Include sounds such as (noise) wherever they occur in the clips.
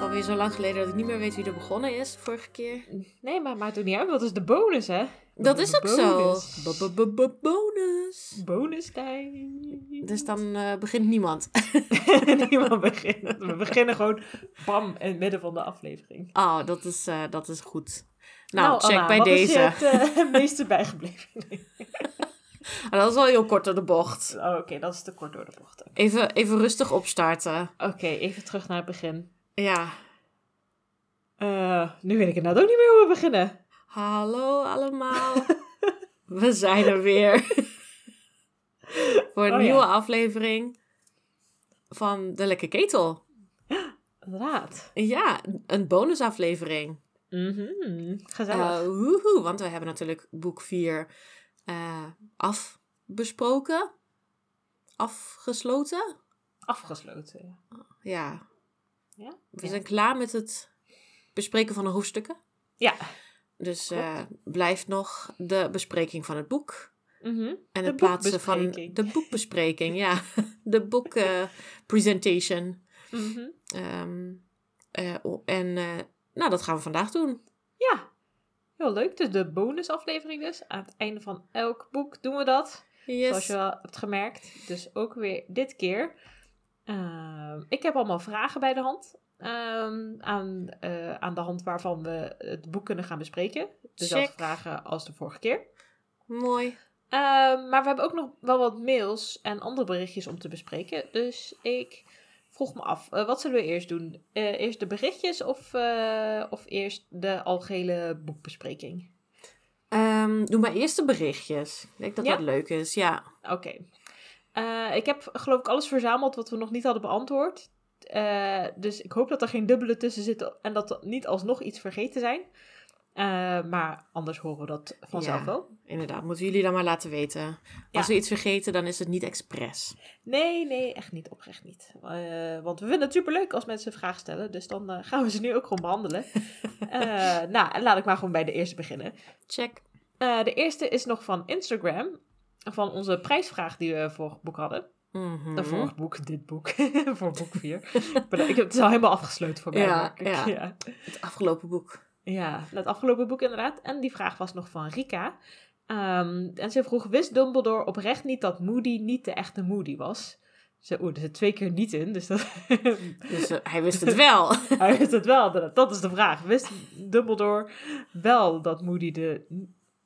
alweer zo lang geleden dat ik niet meer weet wie er begonnen is vorige keer. Nee, maar maakt ook niet uit. Dat is de bonus, hè? Dat is ook Bonus. zo. Bonus. Bonus tijd. Dus dan eh, begint niemand. (laughs) (laughs) Niemand beginnen. We beginnen gewoon bam in het midden van de aflevering. Oh, dat is, eh, dat is goed. Nou, check Anna, bij wat deze. is je het eh, (laughs) meeste bijgebleven? Ah, dat is wel heel kort door de bocht. Oh, Oké, dat is te kort door de bocht. Oké, Even, even rustig opstarten. even terug naar het begin. Ja. Eh, nu weet ik inderdaad ook niet meer hoe we beginnen. Hallo allemaal. (laughs) We zijn er weer. Voor een Oh, nieuwe ja. aflevering van De Lekke Ketel. Inderdaad. Ja, een bonusaflevering. Mhm. Gezellig. Eh woehoe, want we hebben natuurlijk boek 4 eh afbesproken. Afgesloten. Afgesloten. ja. Ja, Ja? we zijn klaar met het bespreken van de hoofdstukken. Ja. Dus eh, blijft nog de bespreking van het boek. Mhm. En De het plaatsen van de boekbespreking, ja. (laughs) De boek eh, presentation. Mhm. Ehm, eh, en nou, dat gaan we vandaag doen. Ja, heel leuk. Dus de bonusaflevering dus. Aan het einde van elk boek doen we dat. Yes. Zoals je wel hebt gemerkt. Dus ook weer dit keer. Ehm, ik heb allemaal vragen bij de hand. Ehm, aan, eh, aan de hand waarvan we het boek kunnen gaan bespreken. Dezelfde vragen als de vorige keer. Mooi. Ehm, maar we hebben ook nog wel wat mails en andere berichtjes om te bespreken. Dus ik vroeg me af, eh, wat zullen we eerst doen? Eh, eerst de berichtjes of, of eerst de algehele boekbespreking? Doe maar eerst de berichtjes. Ik denk dat Ja? dat leuk is, ja. Oké. Eh, ik heb geloof ik alles verzameld wat we nog niet hadden beantwoord. Eh, dus ik hoop dat er geen dubbele tussen zitten en dat er niet alsnog iets vergeten zijn. Eh, maar anders horen we dat vanzelf Ja. wel. Inderdaad, moeten jullie dan maar laten weten. Als Ja. we iets vergeten, dan is het niet expres. Nee, nee, echt niet. Oprecht niet. Want we vinden het superleuk als mensen vragen stellen. Dus dan gaan we ze nu ook gewoon behandelen. (laughs) Eh, nou, en laat ik maar gewoon bij de eerste beginnen. Check. De eerste is nog van Instagram. Van onze prijsvraag die we vorig boek hadden. Mhm. Uh, vorig boek, dit boek. (laughs) voor boek 4. ik heb het al helemaal afgesloten voor mij. Ja. ja. Het afgelopen boek. Ja, het afgelopen boek inderdaad. En die vraag was nog van Rika. Ehm, en ze vroeg, wist Dumbledore oprecht niet dat Moody niet de echte Moody was? Ze, oeh, er zit twee keer niet in, dus dat... (laughs) Dus eh, hij wist het wel. (laughs) Hij wist het wel, dat, dat is de vraag. Wist Dumbledore wel dat Moody de...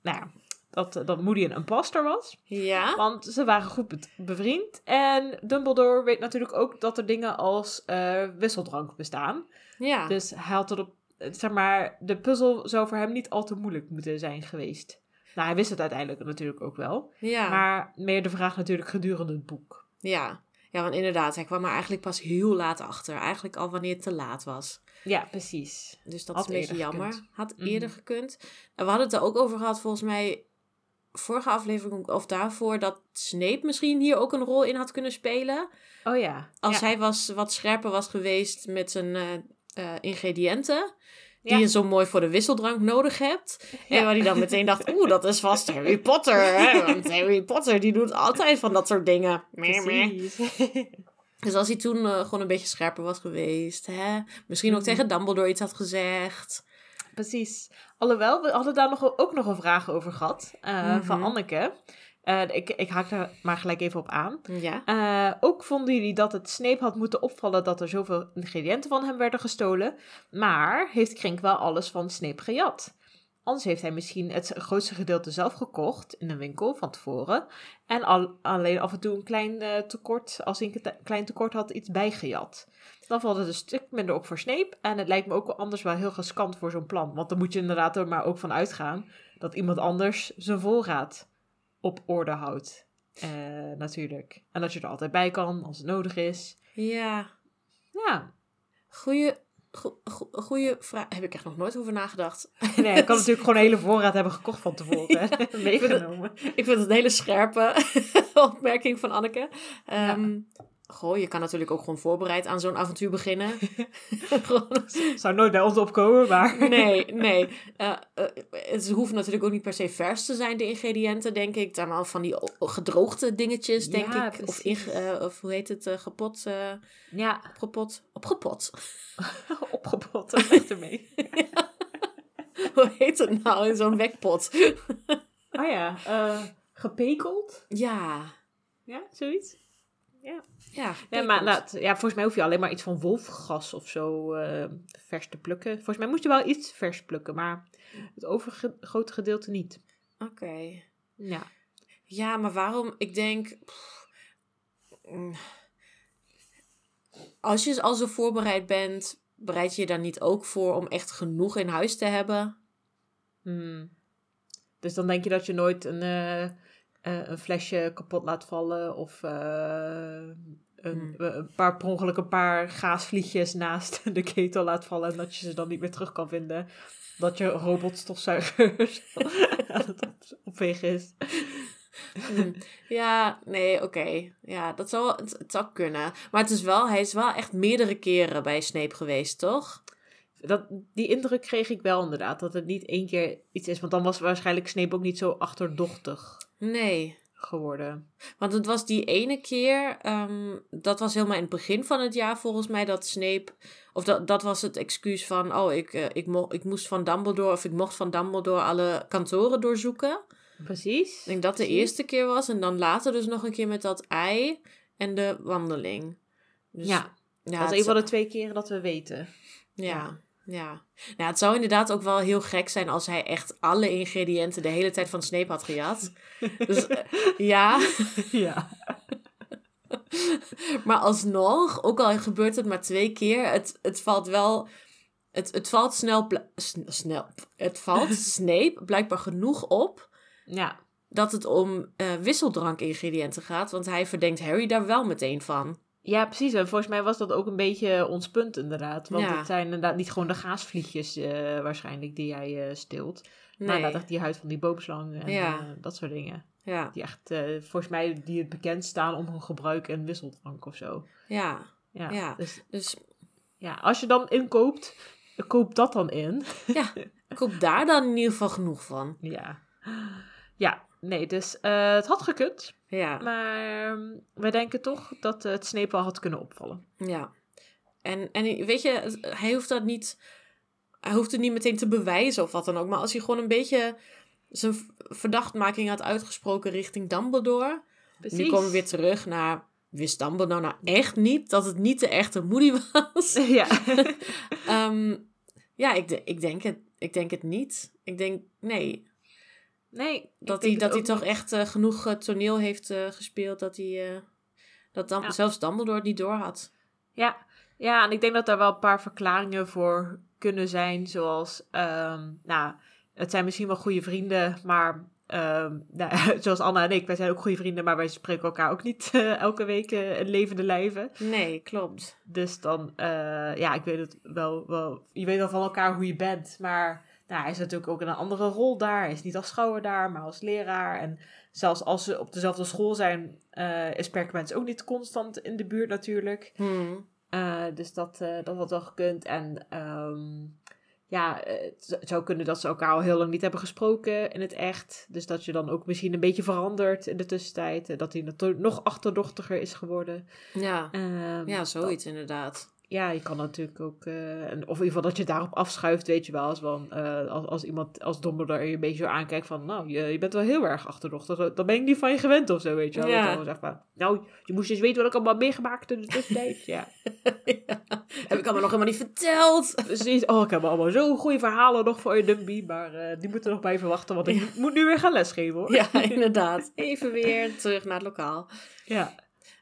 Nou ja, dat, dat Moody een imposter was? ja. Want ze waren goed be- bevriend. En Dumbledore weet natuurlijk ook dat er dingen als eh, wisseldrank bestaan. Ja. Dus hij had erop, zeg maar, de puzzel zou voor hem niet al te moeilijk moeten zijn geweest. Nou, hij wist het uiteindelijk natuurlijk ook wel. ja. Maar meer de vraag natuurlijk gedurende het boek. Ja. Ja, want inderdaad, hij kwam er eigenlijk pas heel laat achter. Eigenlijk al wanneer het te laat was. Ja, precies. Dus dat Had is een beetje jammer. gekund. Had Mhm. eerder gekund. En we hadden het er ook over gehad, volgens mij, vorige aflevering of daarvoor, dat Snape misschien hier ook een rol in had kunnen spelen. Oh ja. Als ja. hij was, wat scherper was geweest met zijn eh, eh, ingrediënten. Die Ja. je zo mooi voor de wisseldrank nodig hebt. Ja. En waar hij dan meteen dacht, oeh, dat is vast Harry (laughs) Potter. Hè? Want Harry Potter, die doet altijd van dat soort dingen. Precies. (laughs) Dus als hij toen eh, gewoon een beetje scherper was geweest. Hè? Misschien ook Mhm. tegen Dumbledore iets had gezegd. Precies. Alhoewel, we hadden daar nog, ook nog een vraag over gehad. eh, Van Mhm. Anneke. Eh, ik, ik haak daar maar gelijk even op aan. Ja. Eh, ook vonden jullie dat het Snape had moeten opvallen dat er zoveel ingrediënten van hem werden gestolen. Maar heeft Krink wel alles van Snape gejat? Anders heeft hij misschien het grootste gedeelte zelf gekocht in een winkel van tevoren. En al, alleen af en toe een klein eh, tekort, als hij een te- klein tekort had, iets bijgejat. Dan valt het een stuk minder op voor Snape. En het lijkt me ook wel anders wel heel riskant voor zo'n plan. Want dan moet je inderdaad er maar ook van uitgaan dat iemand anders zijn voorraad op orde houdt. Eh, natuurlijk. En dat je er altijd bij kan als het nodig is. Ja. Ja. Goeie, go- go- goeie vraag. Heb ik echt nog nooit over nagedacht. Nee, ik kan (laughs) natuurlijk gewoon een hele voorraad hebben gekocht van tevoren. hè. (laughs) Meegenomen. Ik vind het een hele scherpe (laughs) opmerking van Anneke. Ehm, Goh, je kan natuurlijk ook gewoon voorbereid aan zo'n avontuur beginnen. (laughs) Zou nooit bij ons opkomen, maar... (laughs) nee, nee. Eh, het hoeft natuurlijk ook niet per se vers te zijn, de ingrediënten, denk ik. Het zijn van die gedroogde dingetjes, denk Ja, ik. Of, inge- eh, of hoe heet het? gepot, Ja, opgepot. Opgepot. (laughs) opgepot. Een weg ermee. Hoe heet het nou in zo'n wekpot? Oh ja, gepekeld? ja. Ja, zoiets? Ja, Ja, maar laat, ja, volgens mij hoef je alleen maar iets van wolfgas of zo eh, vers te plukken. Volgens mij moest je wel iets vers plukken, maar het overgrote gedeelte niet. Oké. Ja. Ja, maar waarom? Ik denk. pff, mm. als je al zo voorbereid bent, bereid je je daar niet ook voor om echt genoeg in huis te hebben? Hmm. Dus dan denk je dat je nooit een, eh, eh, een flesje kapot laat vallen of eh, een, Hmm. een paar per ongeluk een paar gaasvliegjes naast (laughs) de ketel laat vallen en dat je ze dan niet meer terug kan vinden. Dat je robotstofzuiger (laughs) aan het op- opvegen is. Hm. Ja, nee, oké. Ja, dat zou, het, het zou kunnen. Maar het is wel, hij is wel echt meerdere keren bij Snape geweest, toch? Dat, die indruk kreeg ik wel inderdaad, dat het niet één keer iets is. Want dan was waarschijnlijk Snape ook niet zo achterdochtig Nee. geworden. Want het was die ene keer, ehm, dat was helemaal in het begin van het jaar volgens mij, dat Snape, of dat, dat was het excuus van, oh, ik, eh, ik, mo ik moest van Dumbledore, of ik mocht van Dumbledore alle kantoren doorzoeken. Precies. Ik denk dat de Precies. eerste keer was, en dan later dus nog een keer met dat ei en de wandeling. Dus, ja, ja, dat is een van de twee keren dat we weten. Ja, ja. Nou, het zou inderdaad ook wel heel gek zijn als hij echt alle ingrediënten de hele tijd van Snape had gejat. Dus eh, (laughs) ja, ja. (laughs) maar alsnog, ook al gebeurt het maar twee keer, het, het valt wel. Het, het valt snel, snel. Het valt (laughs) Snape blijkbaar genoeg op Ja. dat het om eh wisseldrankingrediënten gaat, want hij verdenkt Harry daar wel meteen van. Ja, precies. En volgens mij was dat ook een beetje ons punt inderdaad. Want Ja. het zijn inderdaad niet gewoon de gaasvliegjes eh, waarschijnlijk die jij eh steelt. Maar inderdaad echt die huid van die boomslang en Ja. eh, dat soort dingen. Ja, Die echt, volgens mij, die het bekend staan om hun gebruik in wisseldrank of zo. ja. Ja. Ja. Dus Dus ja, als je dan inkoopt, koop dat dan in. ja, ik hoop daar dan in ieder geval genoeg van. (laughs) Ja. Ja, nee, dus eh, het had gekund. Ja. Maar ehm, wij denken toch dat eh, het Snape wel had kunnen opvallen. Ja. En, en weet je, hij hoeft dat niet. Hij hoeft het niet meteen te bewijzen of wat dan ook. Maar als hij gewoon een beetje zijn verdachtmaking had uitgesproken richting Dumbledore. Nu komen we weer terug naar. Wist Dumbledore nou echt niet dat het niet de echte Moody was? (laughs) ja. (laughs) Ehm, ja, ik, ik, denk het, ik denk het niet. Ik denk, nee. Nee, Dat hij, dat hij toch echt eh, genoeg eh, toneel heeft eh, gespeeld. Dat hij. dat dan, Ja. zelfs Dumbledore het niet door had. Ja. ja, en ik denk dat daar wel een paar verklaringen voor kunnen zijn. Zoals, ehm, nou, het zijn misschien wel goede vrienden, maar ehm, (laughs) nou, zoals Anna en ik, wij zijn ook goede vrienden, maar wij spreken elkaar ook niet (laughs) elke week in levende lijven. Nee, klopt. Dus dan, ja, ik weet het wel, wel, je weet wel van elkaar hoe je bent, maar nou, hij is natuurlijk ook in een andere rol daar. Hij is niet als schouwer daar, maar als leraar. En zelfs als ze op dezelfde school zijn, eh is Perkament ook niet constant in de buurt natuurlijk. Hmm. Eh, dus dat, eh, dat had wel gekund. En ehm, ja, het zou kunnen dat ze elkaar al heel lang niet hebben gesproken in het echt. Dus dat je dan ook misschien een beetje verandert in de tussentijd. Dat hij nog achterdochtiger is geworden. Ja. Ehm, Ja, zoiets inderdaad. Ja, je kan natuurlijk ook, eh, en- of in ieder geval dat je daarop afschuift, weet je wel. Als, wel, eh, als, als iemand als Dumbledore je een beetje zo aankijkt van, nou, je, je bent wel heel erg achterdochtig. Dan ben ik niet van je gewend of zo, weet je wel. Ja. Dat dan zeg maar, nou, je moest eens weten wat ik allemaal meegemaakt in de tussentijd. Ja, Heb ik allemaal nog helemaal niet verteld. precies. Oh, ik heb allemaal zo'n goede verhalen nog voor je Dumby, maar eh, die moeten nog bij verwachten, want ik moet nu weer gaan lesgeven, hoor. Ja, inderdaad. Even weer terug naar het lokaal. Ja,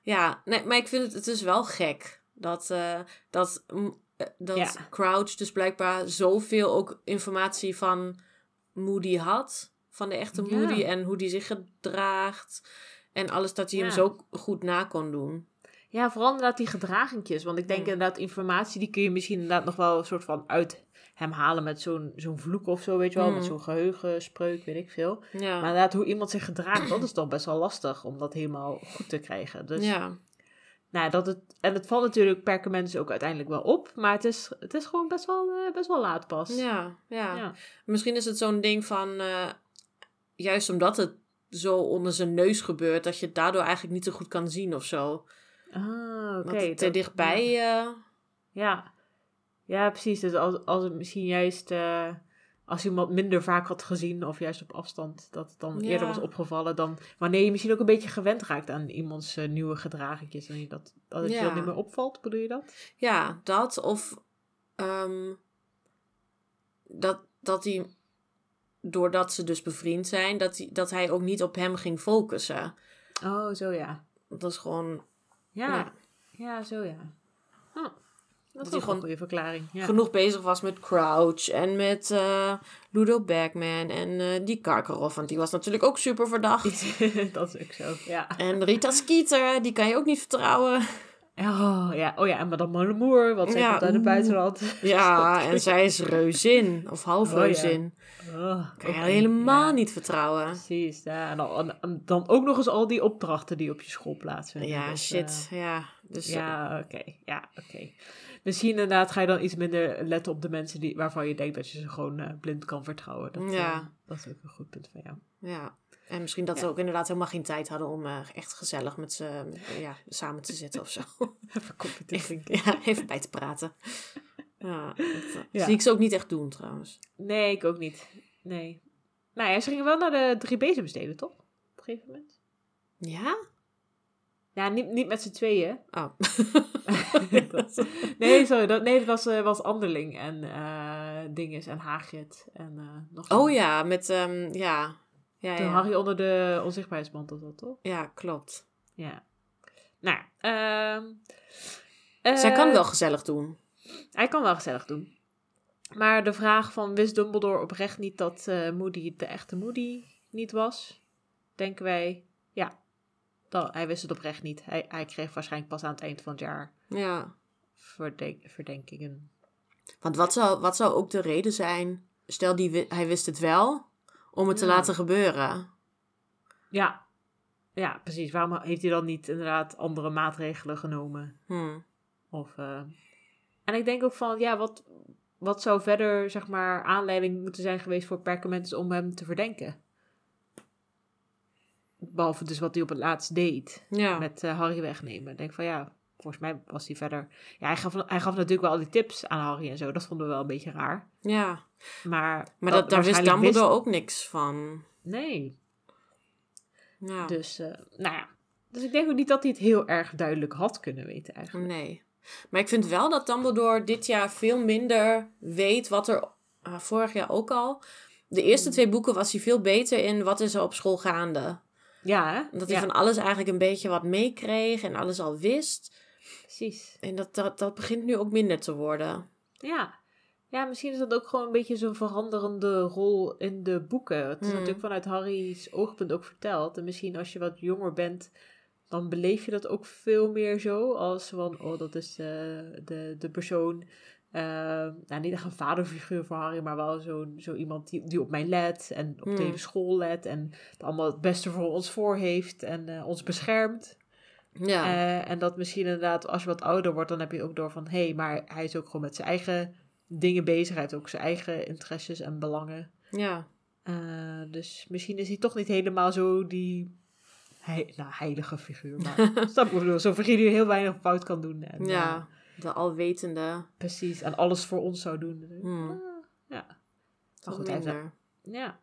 Ja, nee, maar ik vind het, het is wel gek dat, eh, dat, mm, eh, dat Ja. Crouch dus blijkbaar zoveel ook informatie van Moody had. Van de echte Ja. Moody en hoe die zich gedraagt. En alles dat hij hem zo goed na kon doen. Ja, vooral inderdaad die gedragingjes. Want ik denk inderdaad, informatie die kun je misschien inderdaad nog wel een soort van uit hem halen met zo'n zo'n vloek of zo, weet je wel. Mm. Met zo'n geheugenspreuk, weet ik veel. Ja. Maar inderdaad, hoe iemand zich gedraagt, dat is toch best wel lastig om dat helemaal goed te krijgen. Dus, ja. Nou, dat het, en het valt natuurlijk perkament ook uiteindelijk wel op. Maar het is, het is gewoon best wel, eh, best wel laat pas. Ja, ja. Ja. Misschien is het zo'n ding van, eh, juist omdat het zo onder zijn neus gebeurt, dat je het daardoor eigenlijk niet zo goed kan zien of zo. Ah, oké. Te dichtbij. Ja. eh, Ja. Ja, precies. Dus als, als het misschien juist... als iemand minder vaak had gezien of juist op afstand, dat het dan Ja. eerder was opgevallen dan wanneer je misschien ook een beetje gewend raakt aan iemands eh, nieuwe gedragingjes en je dat, dat het je niet meer opvalt, bedoel je dat? Ja, dat of ehm, dat, dat hij, doordat ze dus bevriend zijn, dat hij, dat hij ook niet op hem ging focussen. Oh, zo ja. Dat is gewoon Ja, Ja. ja, zo ja. Hm, Dat is hij gewoon een goede verklaring. Ja. genoeg bezig was met Crouch en met eh, Ludo Bagman en eh, die Karkaroff, want die was natuurlijk ook super verdacht. (laughs) dat is ook zo, ja. En Rita Skeeter, die kan je ook niet vertrouwen. Oh ja, oh ja en Madame Lemour, want zij Ja, komt uit het buitenland. (laughs) Ja, en zij is reuzin, of half Oh, reuzin. Oh, Kan je helemaal ja. niet vertrouwen. Precies, ja. En dan, dan ook nog eens al die opdrachten die op je school plaatsvinden. Ja, Dus, shit. eh, ja, dus ja, oké. Ja, oké. Misschien inderdaad ga je dan iets minder letten op de mensen die, waarvan je denkt dat je ze gewoon eh, blind kan vertrouwen. Dat, Ja. eh, dat is ook een goed punt van jou. Ja, en misschien dat ze Ja. ook inderdaad helemaal geen tijd hadden om eh, echt gezellig met ze eh, ja, samen te zitten of zo. (laughs) Even koffie te drinken. (laughs) ja, even bij te praten. Ja, dat eh, Ja. zie ik ze ook niet echt doen trouwens. Nee, ik ook niet. Nee. Nou ja, ze gingen wel naar de drie bezemsteden, toch? Op een gegeven moment. Ja? Ja, niet, niet met z'n tweeën. Oh. (laughs) Dat- nee, sorry. Dat, nee, het was, eh, was Anderling en eh Dinges en Haagjet. En, eh, nog oh een- ja, met, ehm, ja. Ja, Toen ja. Harry onder de onzichtbaarheidsmantel zat, toch? ja, klopt. Ja. Nou, ehm eh, Zij kan wel gezellig doen. Hij kan wel gezellig doen. Maar de vraag van wist Dumbledore oprecht niet dat eh, Moody de echte Moody niet was? Denken wij, ja. Dat, hij wist het oprecht niet. Hij, hij kreeg waarschijnlijk pas aan het eind van het jaar Ja. verdenk, verdenkingen. Want wat zou, wat zou ook de reden zijn? Stel, die, hij wist het wel, om het te Ja. laten gebeuren. Ja. ja, precies. Waarom heeft hij dan niet inderdaad andere maatregelen genomen? Hm. Of, eh, En ik denk ook van, ja, wat, wat zou verder, zeg maar, aanleiding moeten zijn geweest voor Perkamentus om hem te verdenken? Behalve dus wat hij op het laatst deed. Ja. Met eh, Harry wegnemen. Ik denk van, ja, volgens mij was hij verder... Ja, hij gaf, hij gaf natuurlijk wel al die tips aan Harry en zo. Dat vonden we wel een beetje raar. ja. Maar, Maar dat, daar wist Dumbledore ook niks van. Nee. Ja. Dus, eh, nou ja. Dus ik denk ook niet dat hij het heel erg duidelijk had kunnen weten eigenlijk. Nee. Maar ik vind wel dat Dumbledore dit jaar veel minder weet wat er... ah, vorig jaar ook al. De eerste Hmm. twee boeken was hij veel beter in wat is er op school gaande. Ja, hè? Dat hij ja, van alles eigenlijk een beetje wat meekreeg en alles al wist. precies. En dat, dat, dat begint nu ook minder te worden. Ja. ja, misschien is dat ook gewoon een beetje zo'n veranderende rol in de boeken. Het is Hmm. natuurlijk vanuit Harry's oogpunt ook verteld. En misschien als je wat jonger bent, dan beleef je dat ook veel meer zo. Als van, oh, dat is de, de, de persoon. eh, nou, niet echt een vaderfiguur voor Harry, maar wel zo'n zo iemand die, die op mij let. En op de Hmm. hele school let. En het allemaal het beste voor ons voor heeft. En eh, ons beschermt. Ja. Eh, en dat misschien inderdaad, als je wat ouder wordt, dan heb je ook door van... hé, hey, maar hij is ook gewoon met zijn eigen dingen bezig. Hij heeft ook zijn eigen interesses en belangen. ja. Eh, dus misschien is hij toch niet helemaal zo die... Hei, nou, heilige figuur. Maar (laughs) snap ik bedoel? Zo'n figuur die heel weinig fout kan doen. En, Ja. eh, De alwetende. precies. En alles voor ons zou doen. Hmm. Ah, ja. Maar goed, minder. Ja.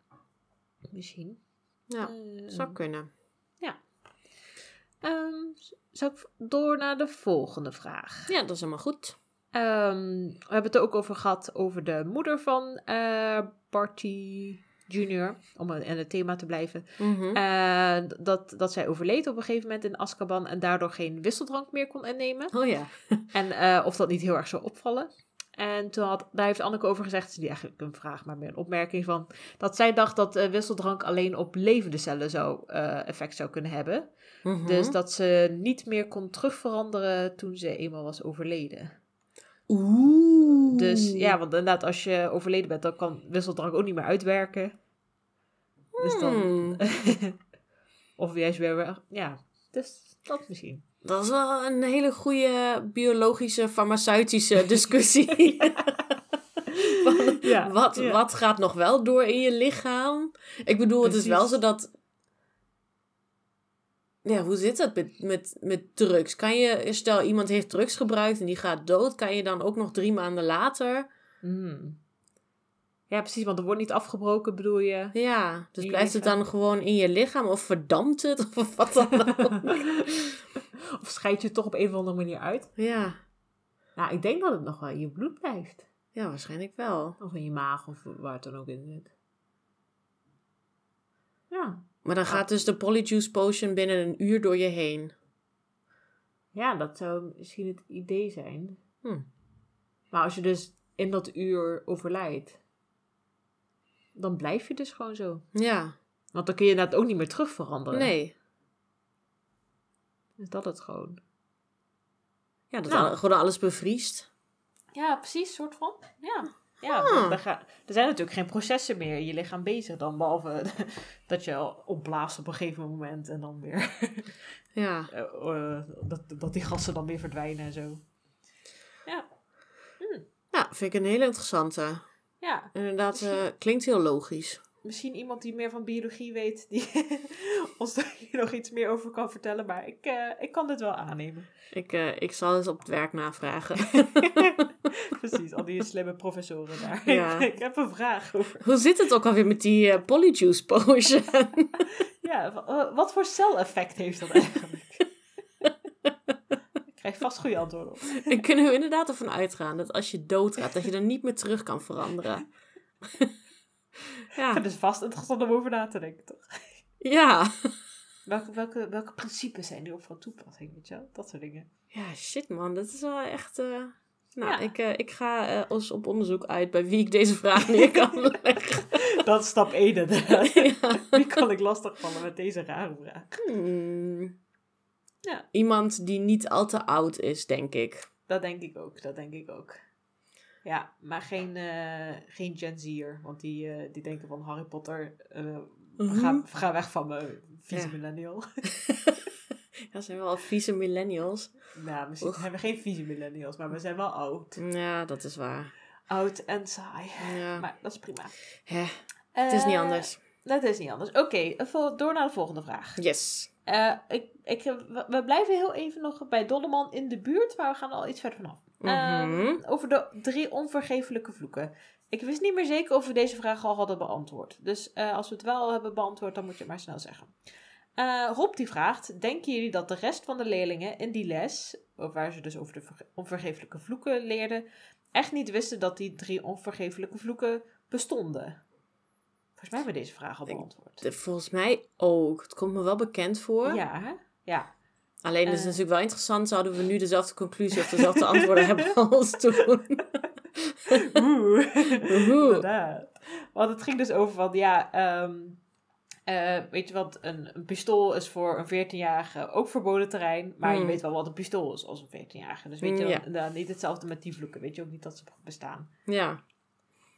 Misschien. Ja, Eh, zou kunnen. ehm, zou ik door naar de volgende vraag? Ja, dat is helemaal goed. Ehm, we hebben het er ook over gehad over de moeder van eh Barty Jr. Om in het thema te blijven. Eh, dat, dat zij overleed op een gegeven moment in Azkaban en daardoor geen wisseldrank meer kon innemen. Oh ja. (laughs) En eh, of dat niet heel erg zou opvallen. En toen had, daar heeft Anneke over gezegd, niet eigenlijk een vraag, maar meer een opmerking van, dat zij dacht dat eh, wisseldrank alleen op levende cellen zou, effect zou kunnen hebben. Mhm. Dus dat ze niet meer kon terugveranderen toen ze eenmaal was overleden. Oeh. Dus ja, want inderdaad, als je overleden bent, dan kan wisseldrank ook niet meer uitwerken. Dus dan. Hmm. (laughs) of juist weer. wel- Ja, dus dat misschien. Dat is wel een hele goede biologische, farmaceutische (laughs) discussie. (laughs) Van, Ja, wat, ja. wat gaat nog wel door in je lichaam? Ik bedoel, het is wel zo dat... ja, hoe zit dat met, met, met drugs? Kan je, stel iemand heeft drugs gebruikt en die gaat dood, kan je dan ook nog drie maanden later... Hmm. Ja, precies, want er wordt niet afgebroken, bedoel je? Ja, dus je blijft het dan gewoon in je lichaam of verdampt het of (laughs) wat dan ook? of scheid je het toch op een of andere manier uit? ja. Nou, ik denk dat het nog wel in je bloed blijft. ja, waarschijnlijk wel. Of in je maag, of waar het dan ook in zit. Ja. Maar dan gaat dus de Polyjuice Potion binnen een uur door je heen. Ja, dat zou misschien het idee zijn. Hm. Maar als je dus in dat uur overlijdt, dan blijf je dus gewoon zo. Ja, Want dan kun je dat ook niet meer terug veranderen. nee. Is dat het gewoon? Ja, dat Nou. al- gewoon alles bevriest. Ja, precies, soort van. Ja. Ja, Ah. want er, ga- er zijn natuurlijk geen processen meer in je lichaam bezig dan, behalve (laughs) dat je al opblaast op een gegeven moment en dan weer, (laughs) Ja. (laughs) eh, eh, dat, dat die gassen dan weer verdwijnen en zo. Ja, Ja, vind ik een hele interessante. Ja. Inderdaad, eh, klinkt heel logisch. Misschien iemand die meer van biologie weet, die (laughs) ons daar hier nog iets meer over kan vertellen, maar ik, eh, ik kan dit wel aannemen. Ik, eh, ik zal eens op het werk navragen. (laughs) Precies, al die (laughs) slimme professoren daar. Ja. ik heb een vraag over. Hoe zit het ook alweer met die Polyjuice Potion? Ja, wa- wat voor celeffect heeft dat eigenlijk? Ik krijg vast goede antwoorden op. (laughs) Ik kunnen we inderdaad ervan uitgaan dat als je doodgaat, dat je er niet meer terug kan veranderen. ja, (laughs) Het is vast interessant om over na te denken, toch? (laughs) ja. Welke, welke, welke principes zijn nu op van toepassing, weet je wel? Dat soort dingen. Ja, shit man, dat is wel echt... eh, Nou, Ja. ik, eh, ik ga eh, eens op onderzoek uit bij wie ik deze vraag neer kan leggen. Dat is stap 1 inderdaad. ja. Wie kan ik lastigvallen met deze rare vraag? Hmm. Ja. Iemand die niet al te oud is, denk ik. Dat denk ik ook, dat denk ik ook. Ja, maar geen, eh, geen Gen Z'er, want die, eh, die denken van Harry Potter, eh, ga, ga weg van me, vieze Ja. millennial. (laughs) (laughs) Ja, zijn wel vieze millennials. nou, misschien Oeg. zijn we geen vieze millennials, maar we zijn wel oud. Ja, dat is waar. Oud en saai. Ja. Maar dat is prima. Het is niet anders. Dat is niet anders. Oké, vol- door naar de volgende vraag. Yes. Eh, ik, ik, we, blijven heel even nog bij Dolleman in de buurt, maar we gaan al iets verder vanaf. Ehm, Mhm. over de drie onvergeeflijke vloeken. Ik wist niet meer zeker of we deze vraag al hadden beantwoord. Dus eh, als we het wel hebben beantwoord, dan moet je het maar snel zeggen. Eh, Rob die vraagt, denken jullie dat de rest van de leerlingen in die les, waar ze dus over de verge- onvergeeflijke vloeken leerden, echt niet wisten dat die drie onvergeeflijke vloeken bestonden? Volgens mij hebben we deze vraag al beantwoord. De- Volgens mij ook. Het komt me wel bekend voor. Ja, ja. Alleen is het Eh. natuurlijk wel interessant, zouden we nu dezelfde conclusie of dezelfde antwoorden (laughs) hebben als toen. (laughs) Oeh. Oeh. Inderdaad. Want het ging dus over van, ja, ehm, eh, weet je wat, een, een pistool is voor een 14-jarige ook verboden terrein. Maar je Hmm. weet wel wat een pistool is als een 14-jarige. Dus weet je Ja. dan, niet hetzelfde met die vloeken. Weet je ook niet dat ze bestaan. Ja.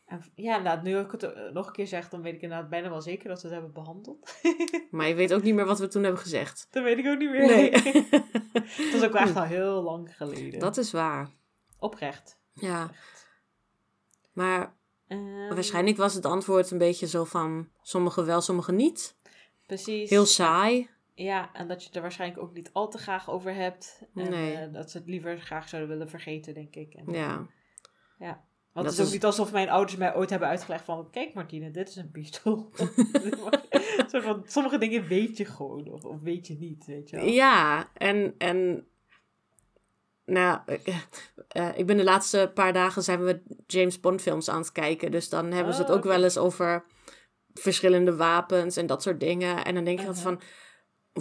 En, ja, inderdaad, nu ik het eh, nog een keer zeg, dan weet ik inderdaad bijna wel zeker dat we het hebben behandeld. (laughs) Maar je weet ook niet meer wat we toen hebben gezegd. dat weet ik ook niet meer. Nee. (laughs) dat is ook echt al heel lang geleden. Dat is waar. Oprecht. Ja. Maar Ehm, waarschijnlijk was het antwoord een beetje zo van sommige wel, sommige niet. Precies. Heel saai. Ja, en dat je het er waarschijnlijk ook niet al te graag over hebt. En Nee. eh, dat ze het liever graag zouden willen vergeten, denk ik. En, Ja. ja. Want Dat het is ook niet alsof mijn ouders mij ooit hebben uitgelegd van... Kijk Martine, dit is een pistool. (laughs) (laughs) Van, sommige dingen weet je gewoon. Of, of weet je niet, weet je wel. Ja, en, en nou, eh, eh, ik ben de laatste paar dagen zijn we James Bond films aan het kijken. Dus dan hebben ze het Oh, ook wel eens over verschillende wapens en dat soort dingen. En dan denk je altijd Uh-huh. van,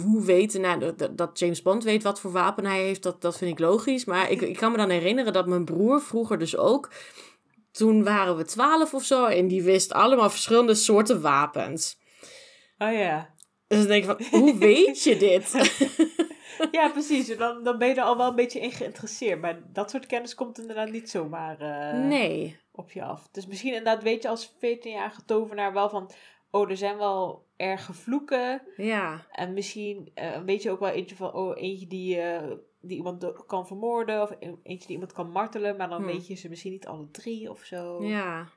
hoe weten, nou, dat James Bond weet wat voor wapen hij heeft, dat, dat vind ik logisch. Maar ik, ik kan me dan herinneren dat mijn broer vroeger dus ook, toen waren we twaalf of zo, en die wist allemaal verschillende soorten wapens. Oh ja. Dus dan denk ik van, hoe (laughs) weet je dit? (laughs) Ja, precies. Dan, dan ben je er al wel een beetje in geïnteresseerd. Maar dat soort kennis komt inderdaad niet zomaar eh, nee. op je af. Dus misschien inderdaad weet je als 14-jarige tovenaar wel van... Oh, er zijn wel erge vloeken. Ja. En misschien eh, weet je ook wel eentje van, oh, eentje die, eh, die iemand kan vermoorden. Of e- eentje die iemand kan martelen. Maar dan Hmm. weet je ze misschien niet alle drie of zo. Ja.